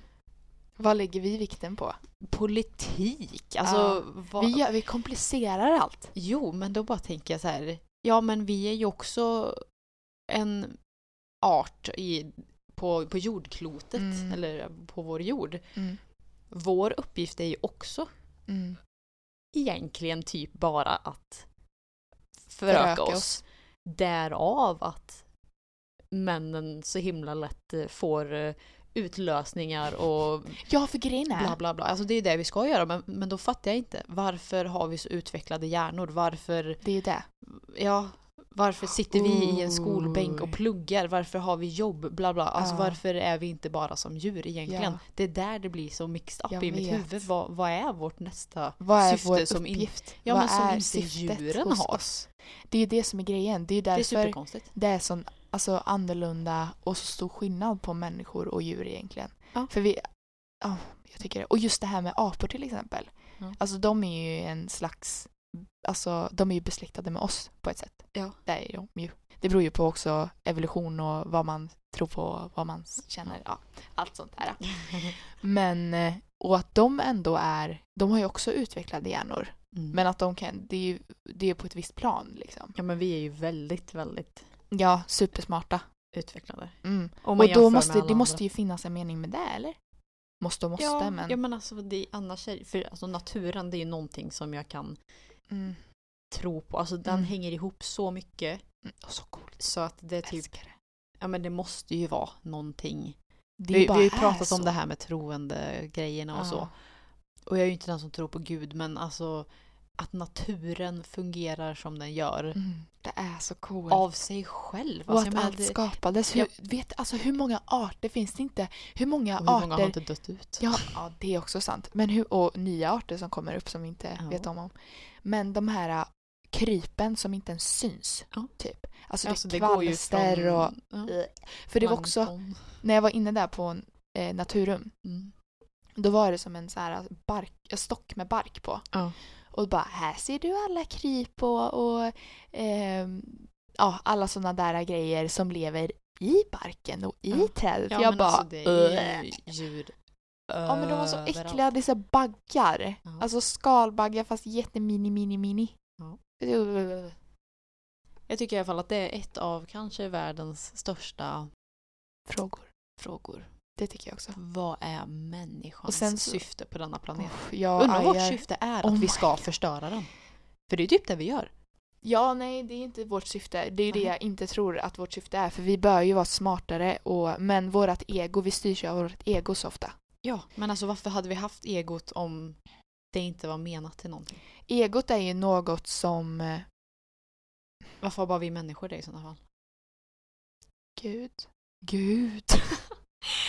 Vad lägger vi vikten på? politik. Alltså, vad... Vi, vi komplicerar allt. Jo, men då bara tänker jag så här. Ja, men vi är ju också en art i, på, på jordklotet, Mm. eller på vår jord. Mm. Vår uppgift är ju också Mm. egentligen typ bara att föröka, Föröka oss. oss. Därav att männen så himla lätt eh, får eh, utlösningar och Ja, för grejen är... bla bla bla. Alltså det är det vi ska göra men, men då fattar jag inte. Varför har vi så utvecklade hjärnor? Varför, Det är ju det. ja, varför sitter vi i en skolbänk och pluggar? Varför har vi jobb? Bla bla. Alltså Ja. varför är vi inte bara som djur egentligen? Ja. Det är där det blir så mixed up Jag i mitt vet. huvud. Vad, vad är vårt nästa Vad är syfte vår som in- uppgift? Ja, Vad men som är inte djuren hos har. oss? Det är ju det som är grejen. Det är ju Det är därför det är sån alltså, annorlunda och så stor skillnad på människor och djur egentligen. Ja. För vi, ja, jag tycker det. Och just det här med apor till exempel. Ja. Alltså de är ju en slags, alltså de är ju besläktade med oss på ett sätt. Ja. Det är de ju. Det beror ju på också evolution och vad man tror på, vad man känner, ja, allt sånt där. Men, eh, och att de ändå är, de har ju också utvecklade hjärnor. Mm. Men att de kan, det är ju det är på ett visst plan liksom. ja men vi är ju väldigt, väldigt Ja, supersmarta. utvecklade. Mm. Och då måste, det måste andra. ju finnas en mening med det eller? Måste och måste ja, men. ja men alltså det, annars är, för alltså naturen det är ju någonting som jag kan Mm. tro på. Alltså den Mm. hänger ihop så mycket Mm. Och så coolt. så att det är typ, Älskar det. ja men det måste ju vara någonting. Det Vi, vi har ju pratat om så. det här med troende grejerna och så. Ja. Och jag är ju inte den som tror på Gud men alltså att naturen fungerar som den gör Mm. Det är så coolt. av sig själv. och Alltså, att jag menar, allt det- skapades. Hur, vet, alltså, hur många arter finns det inte? Hur många och hur många arter? har inte dött ut? Ja, ja, det är också sant. Men hur, och nya arter som kommer upp som vi inte Ja. vet om. om. Men de här äh, krypen som inte ens syns. Ja. Typ. Alltså, Alltså, det går ju kvalster från- och... ja, För det var också, när jag var inne där på eh, Naturum, Mm. då var det som en så här bark, en stock med bark på. Ja. Och bara, här ser du alla kryp och, och ehm, ja, alla sådana där grejer som lever i barken och i Ja. trädet. Ja, jag men bara, alltså det är djur Ja men de var så äckliga, dessa baggar. Ja. Alltså skalbaggar fast jättemini mini mini. Ja. Jag tycker i alla fall att det är ett av kanske världens största Frågor. frågor. Det tycker jag också. Vad är människans Och sen så- syfte på denna planet? Uff, jag Undrar vårt syfte är Oh att vi ska God. förstöra den. För det är typ det vi gör. Ja, nej, det är inte vårt syfte. Det är ju det jag inte tror att vårt syfte är. För vi bör ju vara smartare, och, men vårt ego, vi styrs ju av vårt ego så ofta. Ja, men alltså varför hade vi haft egot om det inte var menat till någonting? Egot är ju något som eh, Varför har bara vi människor det i sådana fall? Gud. Gud.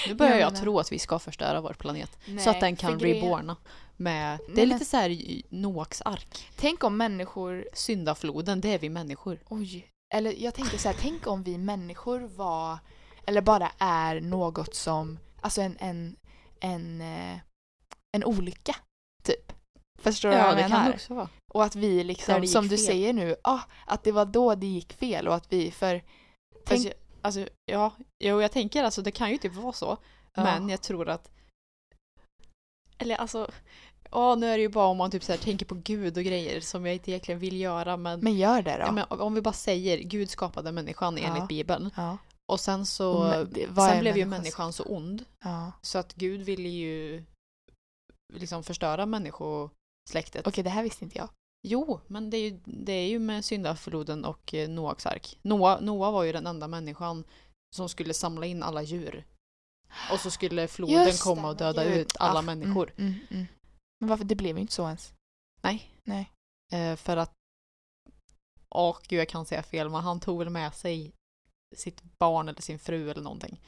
Nu börjar Jag jag, tro att vi ska förstöra vår planet. Nej, så att den kan reborna. Med, det är men- lite så här Noaks ark. Tänk om människor Syndafloden, det är vi människor. Oj. Eller jag tänkte så här, tänk om vi människor var, eller bara är något som, alltså en, en, en, eh, en olycka, typ. Förstår du vad Ja, jag det menar? kan det också vara. Och att vi liksom, det som du fel. säger nu, ah, att det var då det gick fel och att vi, för tänk, jag, alltså, ja, jo, jag tänker alltså det kan ju typ vara så. Ja. Men jag tror att... Eller alltså... Ja, nu är det ju bara om man typ så här, tänker på Gud och grejer som jag inte egentligen vill göra. Men, men gör det då. ja, men om vi bara säger Gud skapade människan Ja. enligt Bibeln. ja. Och sen så... Och sen blev ju människan så ond. ja. Så att Gud ville ju liksom förstöra människosläktet. Okej, det här visste inte jag. Jo, men det är ju, det är ju med syndafloden och eh, Noaks ark. Noa, Noa var ju den enda människan som skulle samla in alla djur. Och så skulle floden Just komma och döda gud. ut alla Ah, människor. Mm, mm, mm. Men varför, det blev ju inte så ens. Nej. Nej. Eh, för att... Åh, gud jag kan säga fel, men han tog väl med sig sitt barn eller sin fru eller någonting.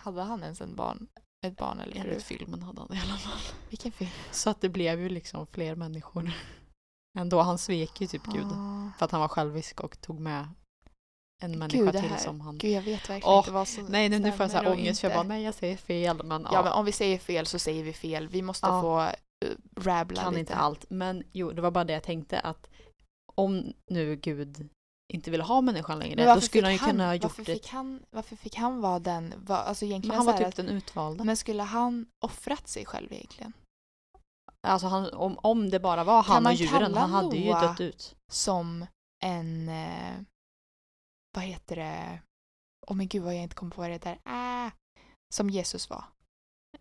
Hade han ens en barn? Ett barn eller fru? Enligt filmen hade han det i alla fall. Vilken film? Så att det blev ju liksom fler människor. Ändå, han svek ju typ Gud. Ah. För att han var självisk och tog med en människa Gud, till som han... Gud, jag vet verkligen Åh, inte vad som Nej, nu, nu får jag så här och ångest för jag bara nej jag säger fel men Ja, ja, men om vi säger fel så säger vi fel. Vi måste Ja. få uh, rabbla kan lite. inte allt. Men jo, det var bara det jag tänkte att om nu Gud inte ville ha människan längre då skulle han ju kunna ha varför gjort det. fick han, Varför fick han vara den, va, alltså egentligen Men han var typ den utvalda. att, Men skulle han offrat sig själv egentligen? Alltså han, om, om det bara var han och djuren, han hade ju dött ut. Som en, eh, vad heter det, åh men gud vad jag inte kommer på vad det där, ah, som Jesus var.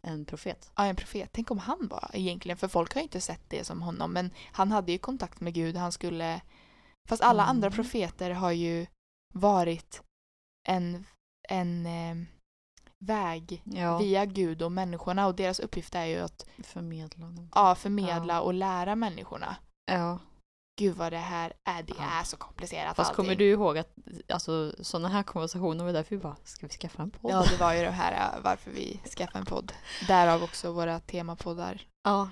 En profet. Ja, en profet. Tänk om han var egentligen, för folk har ju inte sett det som honom, men han hade ju kontakt med Gud, han skulle... Fast alla Mm. andra profeter har ju varit en, en eh, väg Ja, via Gud och människorna och deras uppgift är ju att förmedla ja, förmedla och lära människorna. Ja. Gud vad det här är, det Ja. är så komplicerat Fast allting. kommer du ihåg att alltså, sådana här konversationer var därför vi bara, ska vi skaffa en podd? Ja, det var ju det här eh, varför vi skaffade en podd. Därav också våra temapoddar. Ja.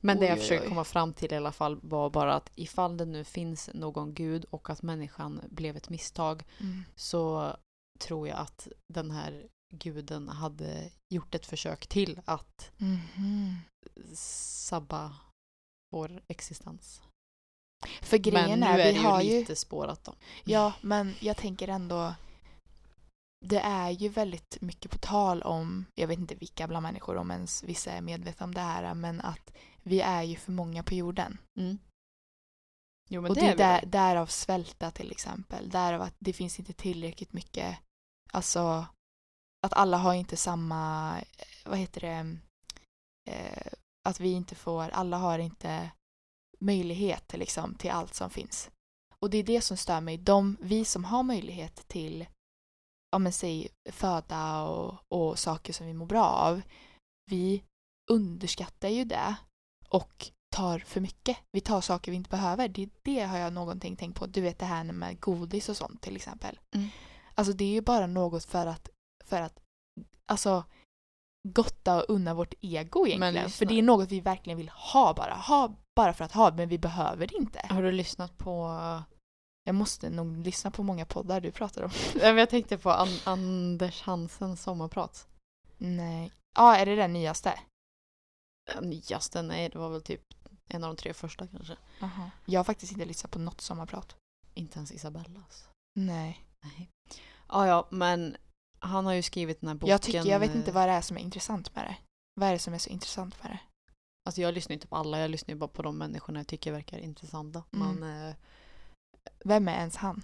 Men det jag oj. komma fram till i alla fall var bara att ifall det nu finns någon gud och att människan blev ett misstag Mm. så tror jag att den här guden hade gjort ett försök till att Mhm. sabba vår existens. För grejen Men nu är, är vi det har ju ju lite spårat då. Ja, men jag tänker ändå det är ju väldigt mycket på tal om, jag vet inte vilka bland människor, om ens vissa är medvetna om det här, men att vi är ju för många på jorden. Mm. Jo och det, är där, därav svälta till exempel, därav att det finns inte tillräckligt mycket, alltså att alla har inte samma, eh, vad heter det, eh, att vi inte får, alla har inte möjlighet liksom till allt som finns. Och det är det som stör mig. De, vi som har möjlighet till ja, men säg, föda och, och saker som vi mår bra av, vi underskattar ju det och tar för mycket. Vi tar saker vi inte behöver. Det, det har jag någonting tänkt på. Du vet det här med godis och sånt till exempel. Mm. Alltså det är ju bara något för att, för att alltså gotta och unna vårt ego egentligen. För det är något vi verkligen vill ha bara. Ha bara för att ha, men vi behöver det inte. Har du lyssnat på Jag måste nog lyssna på många poddar du pratar om. Jag tänkte på An- Anders Hansens sommarprat. Nej. Ja, är det den nyaste? Ja, Nyaste, nej det var väl typ en av de tre första kanske. Aha. Jag har faktiskt inte lyssnat på något sommarprat. Inte ens Isabellas. Nej. Nej. Ja, ja, men han har ju skrivit den här boken. Jag tycker, jag vet inte eh, vad det är som är intressant med det. Vad är det som är så intressant med det? Alltså jag lyssnar inte på alla, jag lyssnar ju bara på de människorna jag tycker verkar intressanta. Mm. Men eh, Vem är ens han?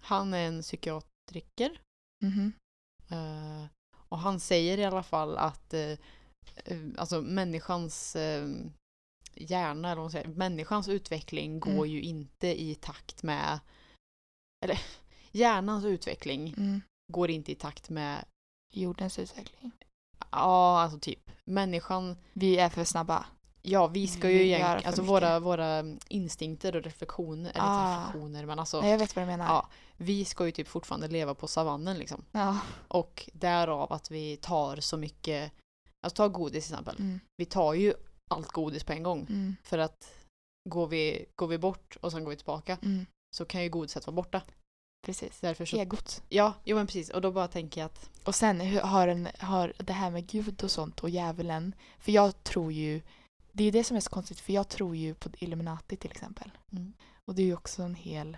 han är en psykiatriker. Mhm. Eh, och han säger i alla fall att eh, eh, alltså människans eh, hjärna, eller vad säger, människans utveckling går Mm. ju inte i takt med eller hjärnans utveckling Mm. går inte i takt med Jordens utveckling. Ja, alltså typ. Människan, Vi är för snabba. ja vi ska ju egentligen, alltså mycket. våra, våra instinkter och reflektioner, eller Ah. reflektioner men alltså, Nej, jag vet vad du menar. ja, vi ska ju typ fortfarande leva på savannen liksom. Ja. Och därav att vi tar så mycket, alltså ta godis till exempel. Mm. Vi tar ju allt godis på en gång. Mm. För att går vi, går vi bort och sen går vi tillbaka Mm. så kan ju godiset vara borta. Precis. Därför så, Egot. ja, jo men precis. Och då bara tänker jag att, Och sen har, den, har det här med Gud och sånt och djävulen. För jag tror ju, det är det som är så konstigt för jag tror ju på Illuminati till exempel. mm. Och det är ju också en hel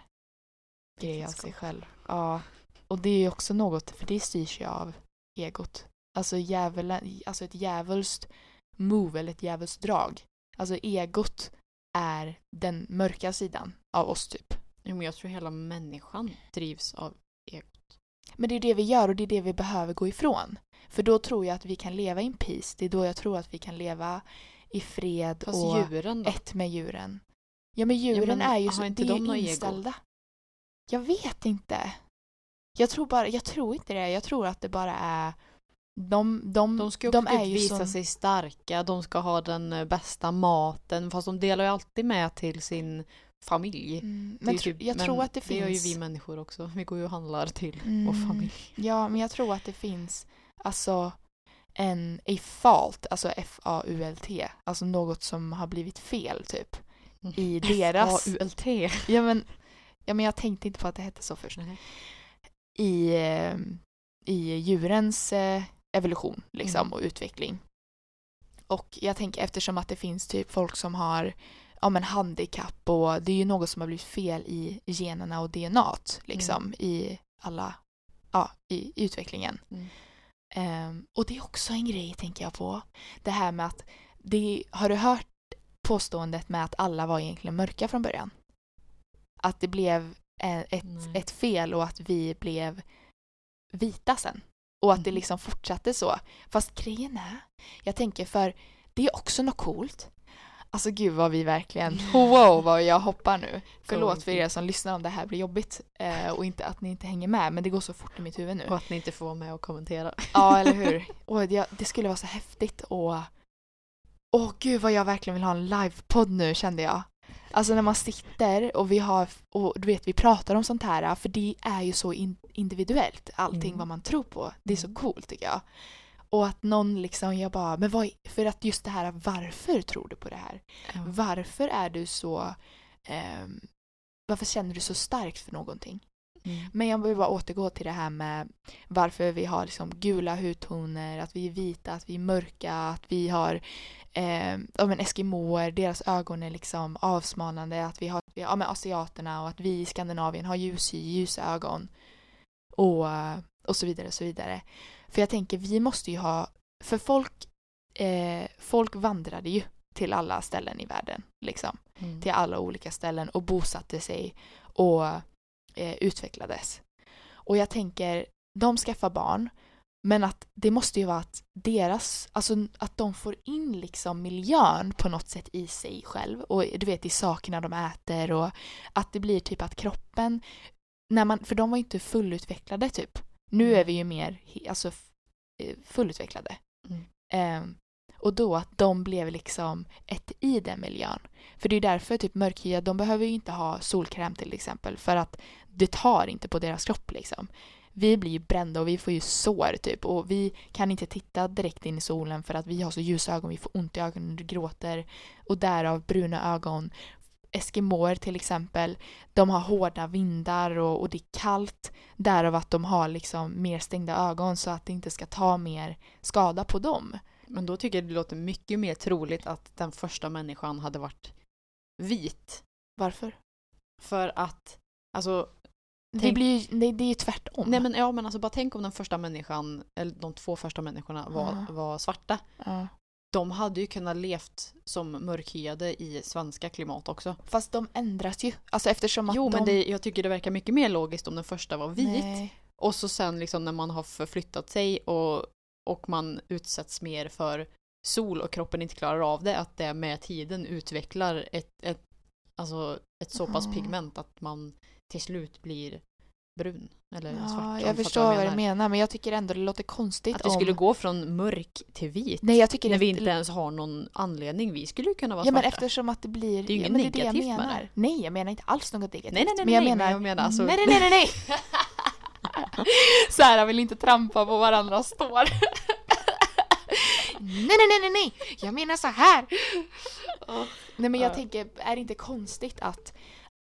grej av sig själv. Ja. Och det är ju också något, för det styrs ju av egot. Alltså djävulen, alltså ett djävulskt move eller ett djävulskt drag. Alltså egot är den mörka sidan av oss typ. jo, men jag tror hela människan drivs av Men det är det vi gör och det är det vi behöver gå ifrån. För då tror jag att vi kan leva in peace. Det är då jag tror att vi kan leva i fred Fast och djuren då? ett med djuren. Ja men djuren men är ju så, inte är de något ju ego? inställda. Jag vet inte. Jag tror bara, jag tror inte det. Jag tror att det bara är de, de, De ska ju de är typ ju visa som, sig starka, de ska ha den eh, bästa maten, fast de delar ju alltid med till sin familj. Mm, men typ- jag men tror att det Det gör ju finns. vi människor också. Vi går ju och handlar till Mm. vår familj. Ja, men jag tror att det finns alltså en a fault, alltså F-A-U-L-T, alltså något som har blivit fel typ i deras... AULT. Ja men, ja men jag tänkte inte på att det hette så först. I, eh, i djurens eh, evolution liksom Mm. och utveckling. Och jag tänker eftersom att det finns typ folk som har ja, men handikapp och det är ju något som har blivit fel i generna och DNA liksom i alla, ja, i, i utvecklingen. Mm. Ehm, och det är också en grej tänker jag på. Det här med att, det, har du hört påståendet med att alla var egentligen mörka från början? Att det blev ett, ett fel och att vi blev vita sen. Och att det Mhm. liksom fortsatte så. Fast grejen är, jag tänker för det är också något coolt. Alltså gud vad vi verkligen, wow vad jag hoppar nu. Förlåt för er som lyssnar om det här blir jobbigt eh, och inte att ni inte hänger med men det går så fort i mitt huvud nu. Och att ni inte får vara med och kommentera. Ja, eller hur? Och det, det skulle vara så häftigt och... Åh gud vad jag verkligen vill ha en livepodd nu kände jag. Alltså när man sitter och vi har, och du vet vi pratar om sånt här för det är ju så in, individuellt allting Mm. vad man tror på. Det är så Mm. coolt tycker jag. Och att någon liksom, jag bara, men vad, för att just det här varför tror du på det här? Varför är du så, ehm, varför känner du så starkt för någonting? Mm. Men jag vill bara återgå till det här med varför vi har liksom gula hudtoner, att vi är vita, att vi är mörka, att vi har eh, ja, men eskimoer, deras ögon är liksom avsmalnande, att vi har ja, men asiaterna och att vi i Skandinavien har ljus ljusa ögon och, och så vidare och så vidare. För jag tänker, vi måste ju ha, för folk, eh, folk vandrade ju till alla ställen i världen, liksom Mm. till alla olika ställen och bosatte sig och eh, utvecklades. Och jag tänker, de skaffar barn, men att det måste ju vara att deras, alltså att de får in liksom miljön på något sätt i sig själv och du vet i sakerna de äter och att det blir typ att kroppen, när man, för de var ju inte fullutvecklade typ. Nu Mm. är vi ju mer alltså, eh, fullutvecklade. Mm. Ehm, och då att de blev liksom ett i den miljön. För det är därför typ mörkhyade, de behöver ju inte ha solkräm till exempel för att det tar inte på deras kropp liksom. Vi blir ju brända och vi får ju sår typ och vi kan inte titta direkt in i solen för att vi har så ljusa ögon, vi får ont i ögonen, du gråter och därav bruna ögon. Eskimoer till exempel, de har hårda vindar och, och det är kallt. Därav att de har liksom mer stängda ögon så att det inte ska ta mer skada på dem. Men då tycker jag det låter mycket mer troligt att den första människan hade varit vit. Varför? För att, alltså, Det, Tänk- blir ju, nej, det är ju tvärtom. nej men ja men alltså bara tänk om den första människan, eller de två första människorna var, Ja. var svarta. Ja. De hade ju kunnat levt som mörkhyade i svenska klimat också. Fast de ändras ju. Alltså eftersom att Jo de... men det, jag tycker det verkar mycket mer logiskt om den första var vit. Nej. Och så sen liksom när man har förflyttat sig och, och man utsätts mer för sol och kroppen inte klarar av det, att det med tiden utvecklar ett, ett, alltså ett så pass Ja. pigment att man till slut blir brun. Eller svart. Ja, du jag förstår vad du menar men jag tycker ändå det låter konstigt Att vi om... skulle gå från mörk till vit. Nej jag tycker när det vi inte ens har någon anledning. Vi skulle ju kunna vara Ja men svarta. eftersom att det blir... Det är ju ja, inget men det är det jag negativt menar. det. Nej jag menar inte alls något negativt. Nej, nej, nej, men jag nej, menar... men jag menar alltså- Nej nej nej nej! nej. Sara vill inte trampa på varandras spår. nej nej nej nej nej! Jag menar så här. Nej men jag Ja. tänker, är det inte konstigt att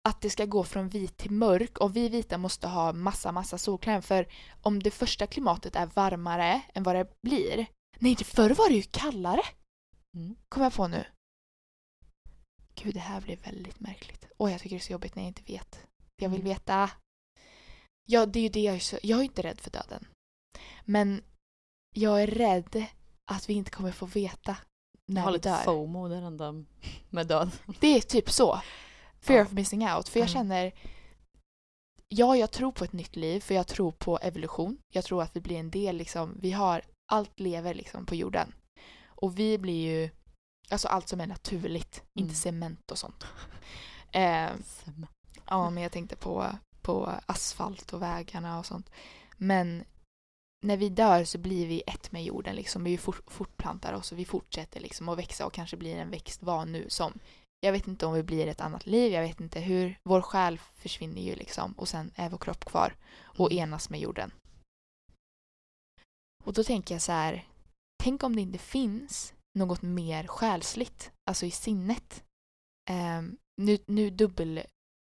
att det ska gå från vit till mörk och vi vita måste ha massa massa solkräm för om det första klimatet är varmare än vad det blir. Nej, förr var det ju kallare. Mm. Kommer jag på nu. Gud, det här blir väldigt märkligt. Och jag tycker det är så jobbigt när jag inte vet. Jag vill Mm. veta. Ja, det är ju det jag är så... Jag är inte rädd för döden. Men jag är rädd att vi inte kommer få veta när har vi lite dör. FOMO där med död. Det är typ så. Fear of missing out. För jag Mm. känner... Ja, jag tror på ett nytt liv för jag tror på evolution. Jag tror att vi blir en del liksom. Vi har... Allt lever liksom på jorden. Och vi blir ju... Alltså allt som är naturligt. Inte Mm. cement och sånt. Eh, ja, men jag tänkte på, på asfalt och vägarna och sånt. Men när vi dör så blir vi ett med jorden liksom. Vi fort, fortplantar oss och vi fortsätter liksom att växa och kanske blir en växt vad nu som. Jag vet inte om vi blir ett annat liv, jag vet inte hur. Vår själ försvinner ju liksom och sen är vår kropp kvar och Mm. enas med jorden. Och då tänker jag så här, tänk om det inte finns något mer själsligt, alltså i sinnet. Ehm, nu, nu dubbel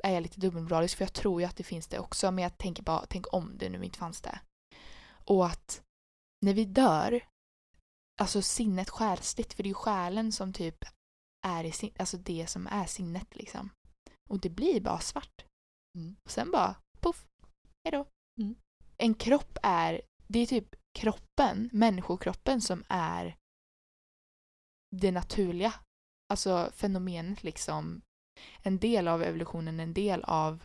är jag lite dubbelmoralisk för jag tror ju att det finns det också men jag tänker bara, tänk om det nu inte fanns det. Och att när vi dör, alltså sinnet själsligt, för det är ju själen som typ är i sin, alltså det som är sinnet liksom. Och det blir bara svart. Mm. Och sen bara, poff, hejdå. Mm. En kropp är, det är typ kroppen, människokroppen som är det naturliga. Alltså fenomenet liksom. En del av evolutionen, en del av...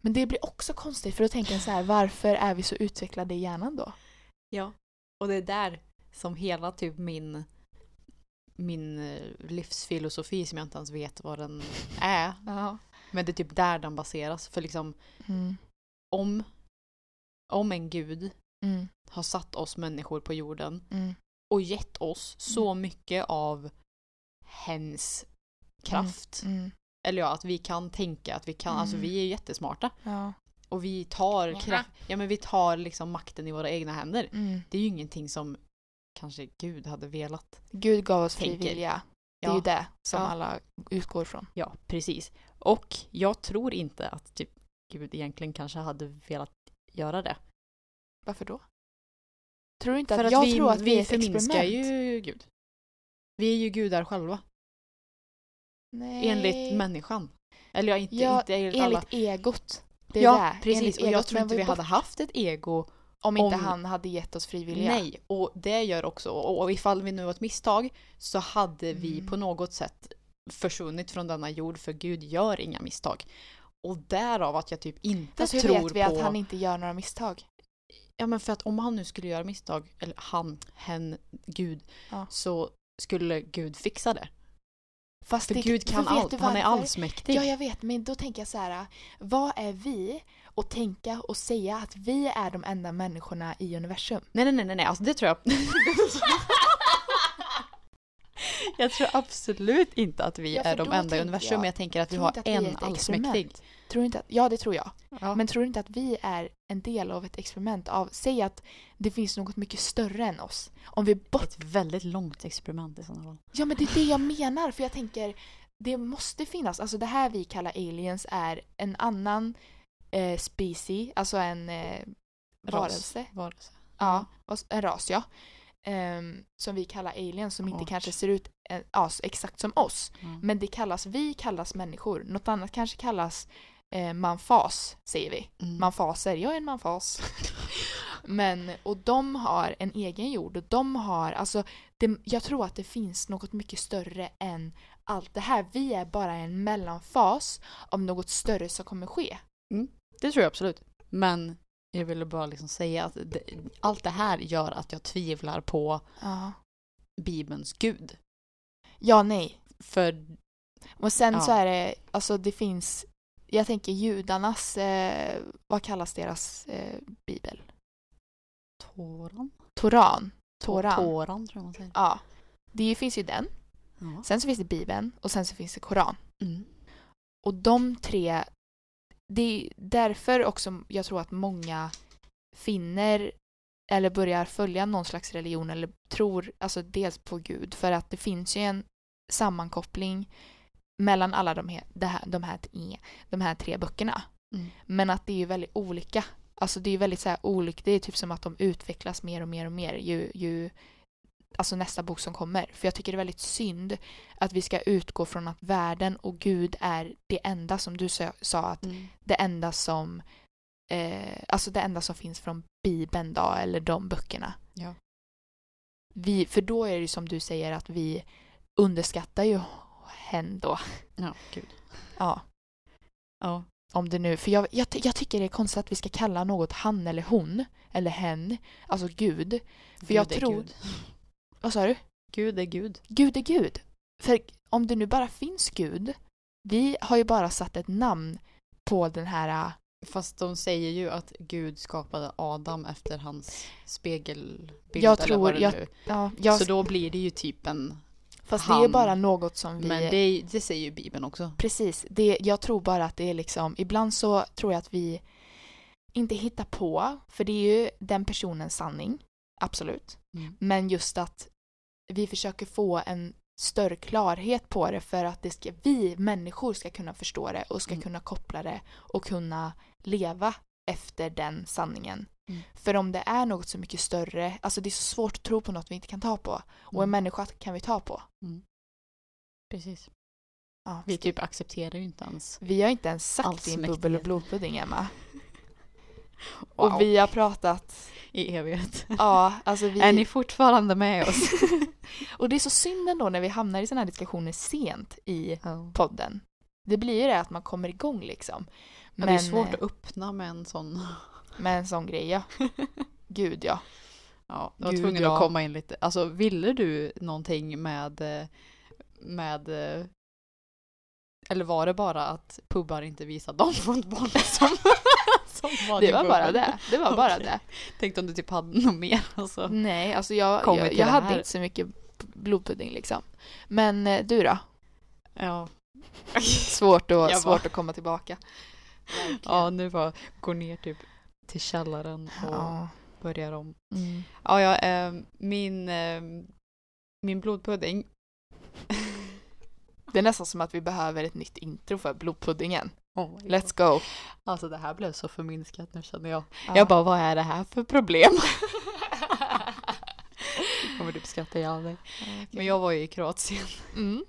Men det blir också konstigt för då tänker jag så här, varför är vi så utvecklade i hjärnan då? Ja. Och det är där som hela typ min min eh, livsfilosofi som jag inte ens vet vad den är. Ja. Men det är typ där den baseras. För liksom Mm. om, om en gud Mm. har satt oss människor på jorden Mm. och gett oss så mycket av hens kraft. Mm. Eller ja, att vi kan tänka, att vi kan, alltså Mm. vi är jättesmarta. Ja. Och vi tar, kraft, ja, men vi tar liksom makten i våra egna händer. Mm. Det är ju ingenting som kanske Gud hade velat. Gud gav oss fri vilja. Det är Ja. ju det som Ja. alla utgår från. Ja, precis. Och jag tror inte att typ Gud egentligen kanske hade velat göra det. Varför då? Tror du inte För att, att jag vi, tror att vi, är ett förminskar ju Gud. Vi är ju gudar själva. Nej. Enligt människan. Eller ja, inte, Ja, inte enligt, alla. Egot. Det är Ja, det. precis. Enligt Och jag tror inte vi ju hade bort- haft ett ego Om inte om- han hade gett oss fri vilja. Nej, och det gör också, och och ifall vi nu var ett misstag så hade vi Mm. på något sätt försvunnit från denna jord för Gud gör inga misstag. Och därav att jag typ inte Fast hur tror vet vi på... att han inte gör några misstag? Ja men för att om han nu skulle göra misstag, eller han, hen, Gud, Ja. så skulle Gud fixa det. Fast För det, Gud kan allt, han är allsmäktig. Ja, jag vet, men då tänker jag så här. Vad är vi att tänka och säga att vi är de enda människorna i universum? Nej nej nej nej, alltså det tror jag... jag tror absolut inte att vi Ja, är de enda i universum, jag- men jag tänker att vi har att en allsmäktig. Tror inte att, ja, det tror jag. Ja. Men tror du inte att vi är en del av ett experiment av, säg att det finns något mycket större än oss. Om vi bort... Ett väldigt långt experiment i sådana fall. Ja, men det är det jag menar, för jag tänker, det måste finnas, alltså det här vi kallar aliens är en annan eh, species, alltså en eh, varelse. Varelse. Ja, en ras ja. Ehm, som vi kallar aliens som inte kanske ser ut eh, ja, så exakt som oss. Mm. Men det kallas, vi kallas människor. Något annat kanske kallas eh, manfas, säger vi. Mm. Manfaser, jag är en manfas. Men, och de har en egen jord och de har, alltså, det, jag tror att det finns något mycket större än allt det här. Vi är bara en mellanfas av något större som kommer ske. Det tror jag absolut. Men jag ville bara liksom säga att det, allt det här gör att jag tvivlar på Ja. Bibelns Gud. Ja, nej. För Och sen Ja. så är det, alltså det finns jag tänker judarnas, eh, vad kallas deras eh, bibel? Toran? Toran. Toran. Toran tror jag man säger. Ja. Det finns ju den. Ja. Sen så finns det Bibeln och sen så finns det Koran. Mm. Och de tre, det är därför också jag tror att många finner eller börjar följa någon slags religion eller tror alltså dels på Gud för att det finns ju en sammankoppling mellan alla de här, det här, de, här, de här tre böckerna. Mm. Men att det är ju väldigt olika. Alltså det är ju väldigt så här olika, det är typ som att de utvecklas mer och mer och mer ju, ju alltså nästa bok som kommer. För jag tycker det är väldigt synd att vi ska utgå från att världen och Gud är det enda som du sa, sa att Mm. det enda som eh, alltså det enda som finns från Bibeln då, eller de böckerna. Ja. Vi, för då är det ju som du säger att vi underskattar ju hen då. Ja, gud. Ja, Ja. om det nu, för jag, jag, jag tycker det är konstigt att vi ska kalla något han eller hon, eller hen, alltså Gud. För jag Gud är tror- Gud. Vad sa du? Gud är Gud. Gud är Gud. För om det nu bara finns Gud, vi har ju bara satt ett namn på den här, äh, Fast de säger ju att Gud skapade Adam efter hans spegelbild. Jag eller tror- vad det jag- nu- ja, jag, Så då blir det ju typ en... fast det är han. bara något som vi, Men det, det säger ju Bibeln också. precis, det, jag tror bara att det är liksom, ibland så tror jag att vi inte hittar på, för det är ju den personens sanning, absolut. Mm. Men just att vi försöker få en större klarhet på det för att det ska, vi människor ska kunna förstå det och ska Mm. kunna koppla det och kunna leva efter den sanningen. Mm. För om det är något så mycket större, alltså det är så svårt att tro på något vi inte kan ta på. Och en Mm. människa kan vi ta på. Precis. Ja, Vi typ accepterar ju inte ens. vi har inte ens sagt din bubbel och blodpudding Emma. Wow. Och vi har pratat, I evighet. ja alltså vi... Är ni fortfarande med oss? Och det är så synd ändå när vi hamnar i sådana här diskussioner sent i ja. podden. Det blir ju det att man kommer igång liksom. Men, det är svårt att öppna med en sån. Med en sån grej ja. Gud ja. Ja, jag var Gud, tvungen ja. att komma in lite. Alltså ville du någonting med, eh, med eh, eller var det bara att pubbar inte visar som var Det var bara det. Det var bara Okej. det. Tänkte om du typ hade något mer. Alltså. Nej, alltså jag, jag, jag hade inte så mycket blodpudding liksom. Men eh, du då? Ja. Svårt, att, svårt bara- att komma tillbaka. ja, nu bara gå ner typ till källaren och Ja. börjar om. Mm. Ja, ja eh, min, eh, min blodpudding. Det är nästan som att vi behöver ett nytt intro för blodpuddingen. Oh Let's go. Alltså det här blev så förminskat nu känner jag. Ja. Jag bara, vad är det här för problem? Jag kommer typ skratta ihjäl dig. Men jag var ju i Kroatien. Mm.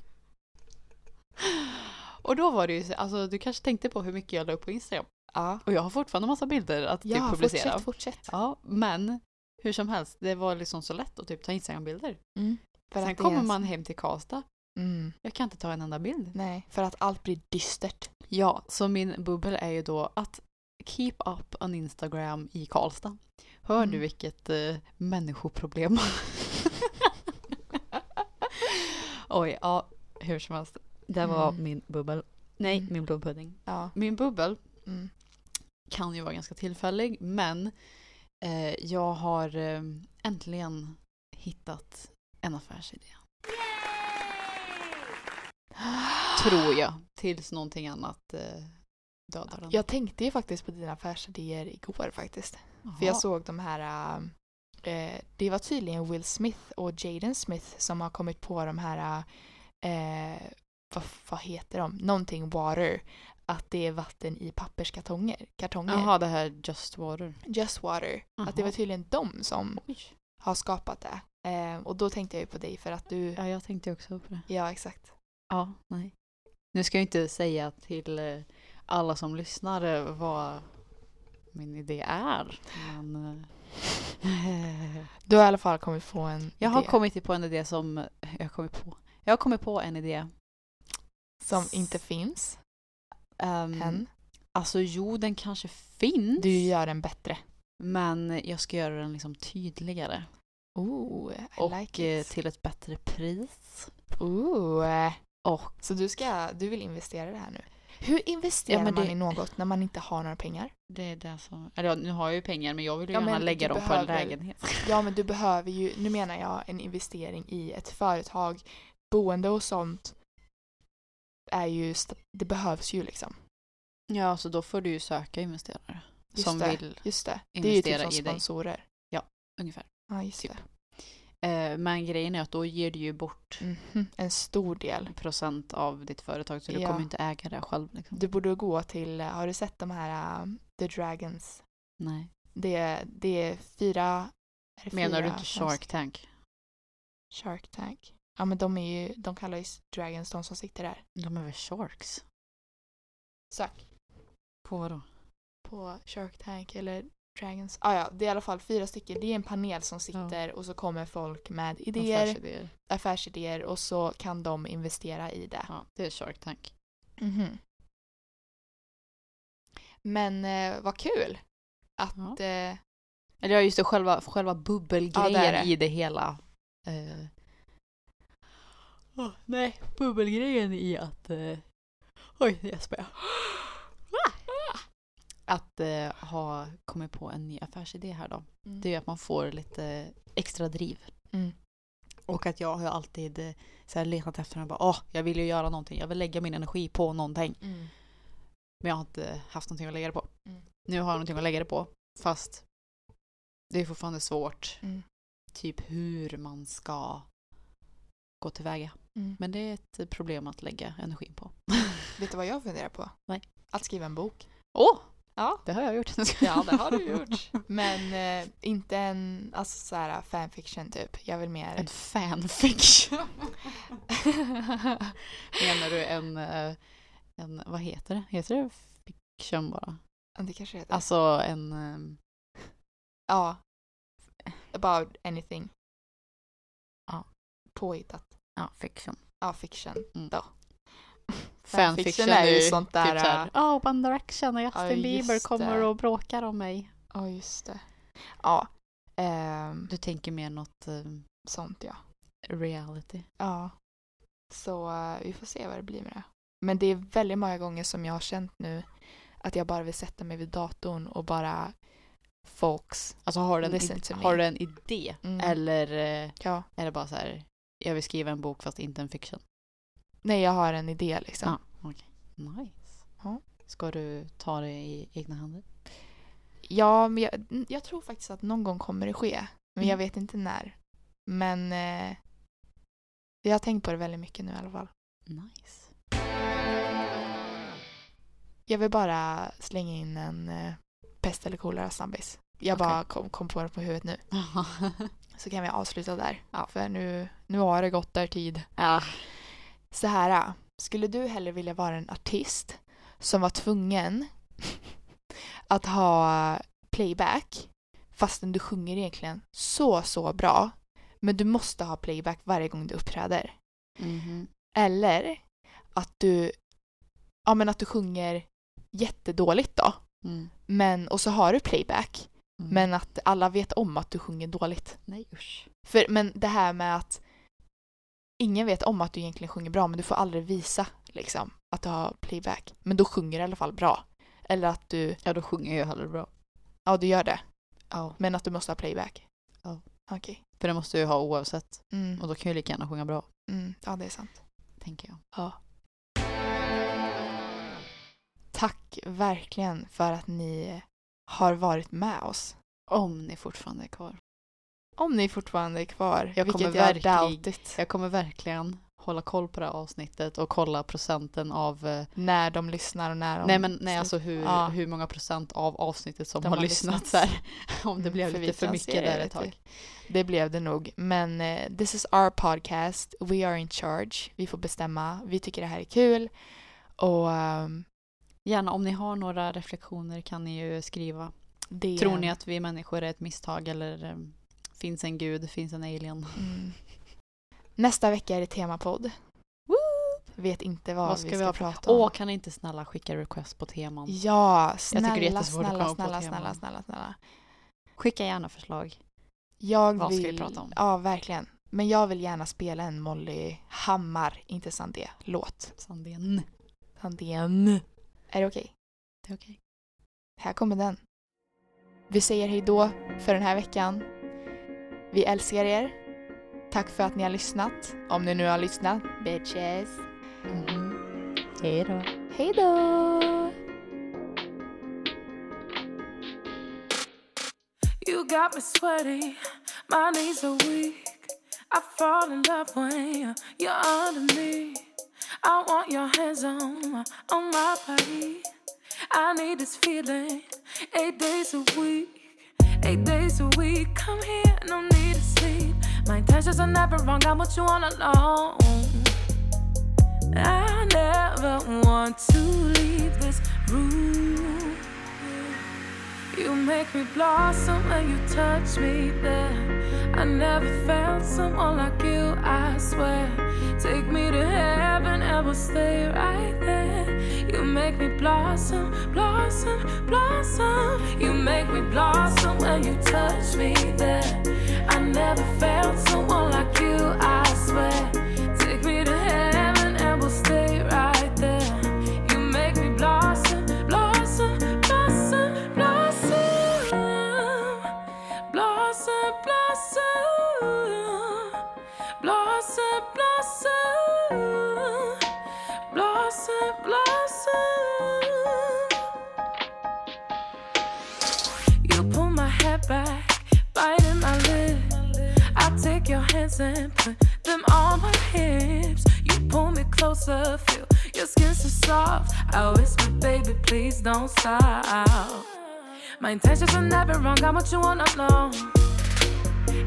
Och då var det ju, så- alltså du kanske tänkte på hur mycket jag la upp på Instagram. Ja, Och jag har fortfarande massa bilder att typ ja publicera. fortsätt, fortsätt. Ja, men hur som helst, det var liksom så lätt att typ ta Instagram-bilder. Mm. Sen kommer är en- man hem till Karlstad. Mm. Jag kan inte ta en enda bild. Nej, för att allt blir dystert. Ja, så min bubbel är ju då att keep up on Instagram i Karlstad. Hör du Mm. vilket eh, människoproblem? Oj, ja, hur som helst. Det var Mm. min bubbel. Nej, Mm. min blodpudding. Ja. Min bubbel Mm. kan ju vara ganska tillfällig, men eh, jag har eh, äntligen hittat en affärsidé. Tror jag, tills någonting annat eh, dödar den. Jag tänkte ju faktiskt på dina affärsidéer igår faktiskt. För jag såg de här, äh, det var tydligen Will Smith och Jaden Smith som har kommit på de här, äh, vad, vad heter de, någonting water. Att det är vatten i papperskartonger. Kartonger. Jaha, det här Just Water. Just water. Att det var tydligen de som Oj. har skapat det. Eh, och då tänkte jag ju på dig för att du, Ja, jag tänkte också på det. ja exakt. Ja, nej. Nu ska jag inte säga till eh, alla som lyssnar eh, vad min idé är. Men eh, Du har i alla fall kommit på en jag har idé kommit på en idé som jag har kommit på. Jag har kommit på en idé. som inte finns Um, än. Alltså jo, den kanske finns. Du gör den bättre. Men jag ska göra den liksom tydligare. Ooh, I Och like it. till ett bättre pris. Ooh. Och Så du ska, du vill investera det här nu? Hur investerar Ja, man det- i något när man inte har några pengar? Det är det som... Eller ja, nu har jag ju pengar men jag vill ju Ja, gärna lägga dem på en behöver- lägenhet. Ja men du behöver ju, nu menar jag en investering i ett företag, boende och sånt är ju, det behövs ju liksom. Ja, så då får du ju söka investerare. Just som det. vill Just det. Det är ju typ som sponsorer. ungefär. Ja just Typ. det. Eh, men grejen är att då ger du ju bort Mhm. En stor del. procent av ditt företag så du Ja. kommer inte äga det själv. Liksom. Du borde gå till, har du sett de här um, The Dragons? Nej. Det, det är fyra... Är det Menar fyra du inte Shark Tank? Shark Tank. Ja men de är ju, de kallar ju Dragons de som sitter där. De är väl Sharks? Sök. På vadå? på Shark Tank eller Dragons. Ah, ja, det är i alla fall fyra stycken. Det är en panel som sitter och så kommer folk med idéer, Affärsidéer. affärsidéer och så kan de investera i det. Ja, det är Shark Tank. Mhm. Men eh, vad kul att... Ja. Eh, Eller ja, just det, själva, själva bubbelgrejen Ja, det är det. i det hela. Eh. Åh, nej, bubbelgrejen i att... Eh. Oj, jag spär. Att eh, ha kommit på en ny affärsidé här då. Det är att man får lite extra driv. Mm. Och att jag har alltid eh, så här letat efter den och bara åh, jag vill ju göra någonting. Jag vill lägga min energi på någonting. Mm. Men jag har inte haft någonting att lägga det på. Mm. Nu har jag någonting att lägga det på. Fast det är fortfarande svårt. Mm. Typ hur man ska gå tillväga. Mm. Men det är ett problem att lägga energin på. Vet du vad jag funderar på? Nej. Att skriva en bok. Åh! Ja. Det har jag gjort. Ja, det har du gjort. Men eh, inte en alltså, så här, fanfiction typ. Jag vill mer... En fanfiction. Menar du en, eh, en, vad heter det? Heter det fiction bara? Det kanske heter. Alltså en, ehm, ja. About anything. Ja. Påhittat. ja, fiction. Ja, fiction Mm. då. Fanfiction är ju sånt där... Typ såhär, oh, One Direction och Justin Ja, Bieber kommer det. och bråkar om mig. Ja, just det. Ja. ehm, Du tänker mer något ehm, sånt ja. reality. Ja. Så eh, vi får se vad det blir med det. Men det är väldigt många gånger som jag har känt nu att jag bara vill sätta mig vid datorn och bara folks. Alltså har du en, id- har du en idé? Mm. Eller eh, Ja. är det bara så här, jag vill skriva en bok fast inte en fiction? Nej, jag har en idé liksom. Ja, okej. Nice. Ja. Ska du ta det i egna händer? Ja, men jag, jag tror faktiskt att någon gång kommer det ske. Men jag Mm. vet inte när. Men eh, jag har tänkt på det väldigt mycket nu i alla fall. Nice. Jag vill bara slänga in en eh, pest eller kolera snabbis. Jag Okej. bara kom, kom på det på huvudet nu. Så kan vi avsluta där. Ja. För nu, nu har det gått där tid. ja. Så här, skulle du hellre vilja vara en artist som var tvungen att ha playback fastän du sjunger egentligen så, så bra men du måste ha playback varje gång du uppträder? Mhm. Eller att du, ja men att du sjunger jättedåligt då Mm. men, och så har du playback Mm. men att alla vet om att du sjunger dåligt. Nej usch. För, men det här med att ingen vet om att du egentligen sjunger bra men du får aldrig visa liksom att du har playback. Men då sjunger du i alla fall bra. Eller att du, Ja då sjunger jag hellre bra. ja du gör det. Ja. Men att du måste ha playback. Ja. Okej. För det måste ju ha oavsett. Mm. Och då kan jag lika gärna sjunga bra. Mm. Ja det är sant. Tänker jag. Ja. Tack verkligen för att ni har varit med oss. Om ni fortfarande är kvar. Om ni fortfarande är kvar, Jag kommer doubtit. Jag kommer verkligen hålla koll på det här avsnittet och kolla procenten av eh, När de lyssnar och när de... Nej men nej, alltså hur, Ja. hur många procent av avsnittet som De har, har lyssnat. Så här. Om det Mm, blev för lite för kan mycket där ett tag. Det blev det nog. Men eh, this is our podcast. We are in charge. Vi får bestämma. Vi tycker det här är kul. Och ehm, Gärna om ni har några reflektioner kan ni ju skriva. det... Tror ni att vi människor är ett misstag eller eh, finns en gud, finns en alien? Mm. Nästa vecka är det temapodd. Vet inte vad, Vad ska vi vi ska ha prata om. Åh, kan inte snälla skicka request på teman? Ja, snälla, snälla, snälla, teman. snälla, snälla, snälla. Skicka gärna förslag. Jag Vad ska vi vill... prata om? Ja, verkligen. Men jag vill gärna spela en Molly Hammar, inte Sandé, låt. Sandén. Tantiem. Är det okej? Det är okej. Här kommer den. Vi säger hej då för den här veckan. Vi älskar er. Tack för att ni har lyssnat. Om ni nu har lyssnat. Bitches. Mhm. Hej då. Hej då! You got me sweaty, my knees are weak. I fall in love when you're under me. I want your hands on on my body. I need this feeling eight days a week, eight days a week. Come here, no need to sleep. My intentions are never wrong. I want you all alone. I never want to leave this room. You make me blossom when you touch me there. I never felt someone like you, I swear. Take me to heaven and we'll stay right there. You make me blossom, blossom, blossom. You make me blossom when you touch me there. I never felt someone like you, I swear. Blossom, blossom, blossom, blossom, blossom, blossom. You pull my hair back, biting my lip. I take your hands and put them on my hips. You pull me closer, feel your skin so soft. I whisper, baby, please don't stop. My intentions are never wrong. I want you all alone.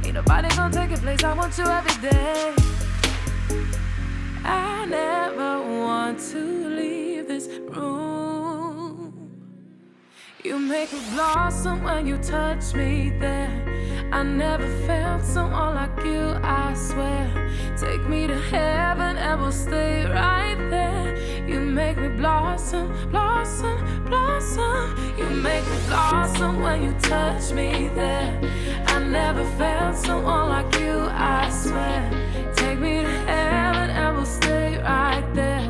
Ain't nobody gonna take your place. I want you every day. I never want to leave this room. You make me blossom when you touch me there. I never felt someone like you, I swear. Take me to heaven and we'll stay right there. You make me blossom, blossom, blossom. You make me blossom when you touch me there. I never felt someone like you, I swear. Take me to heaven and we'll stay right there.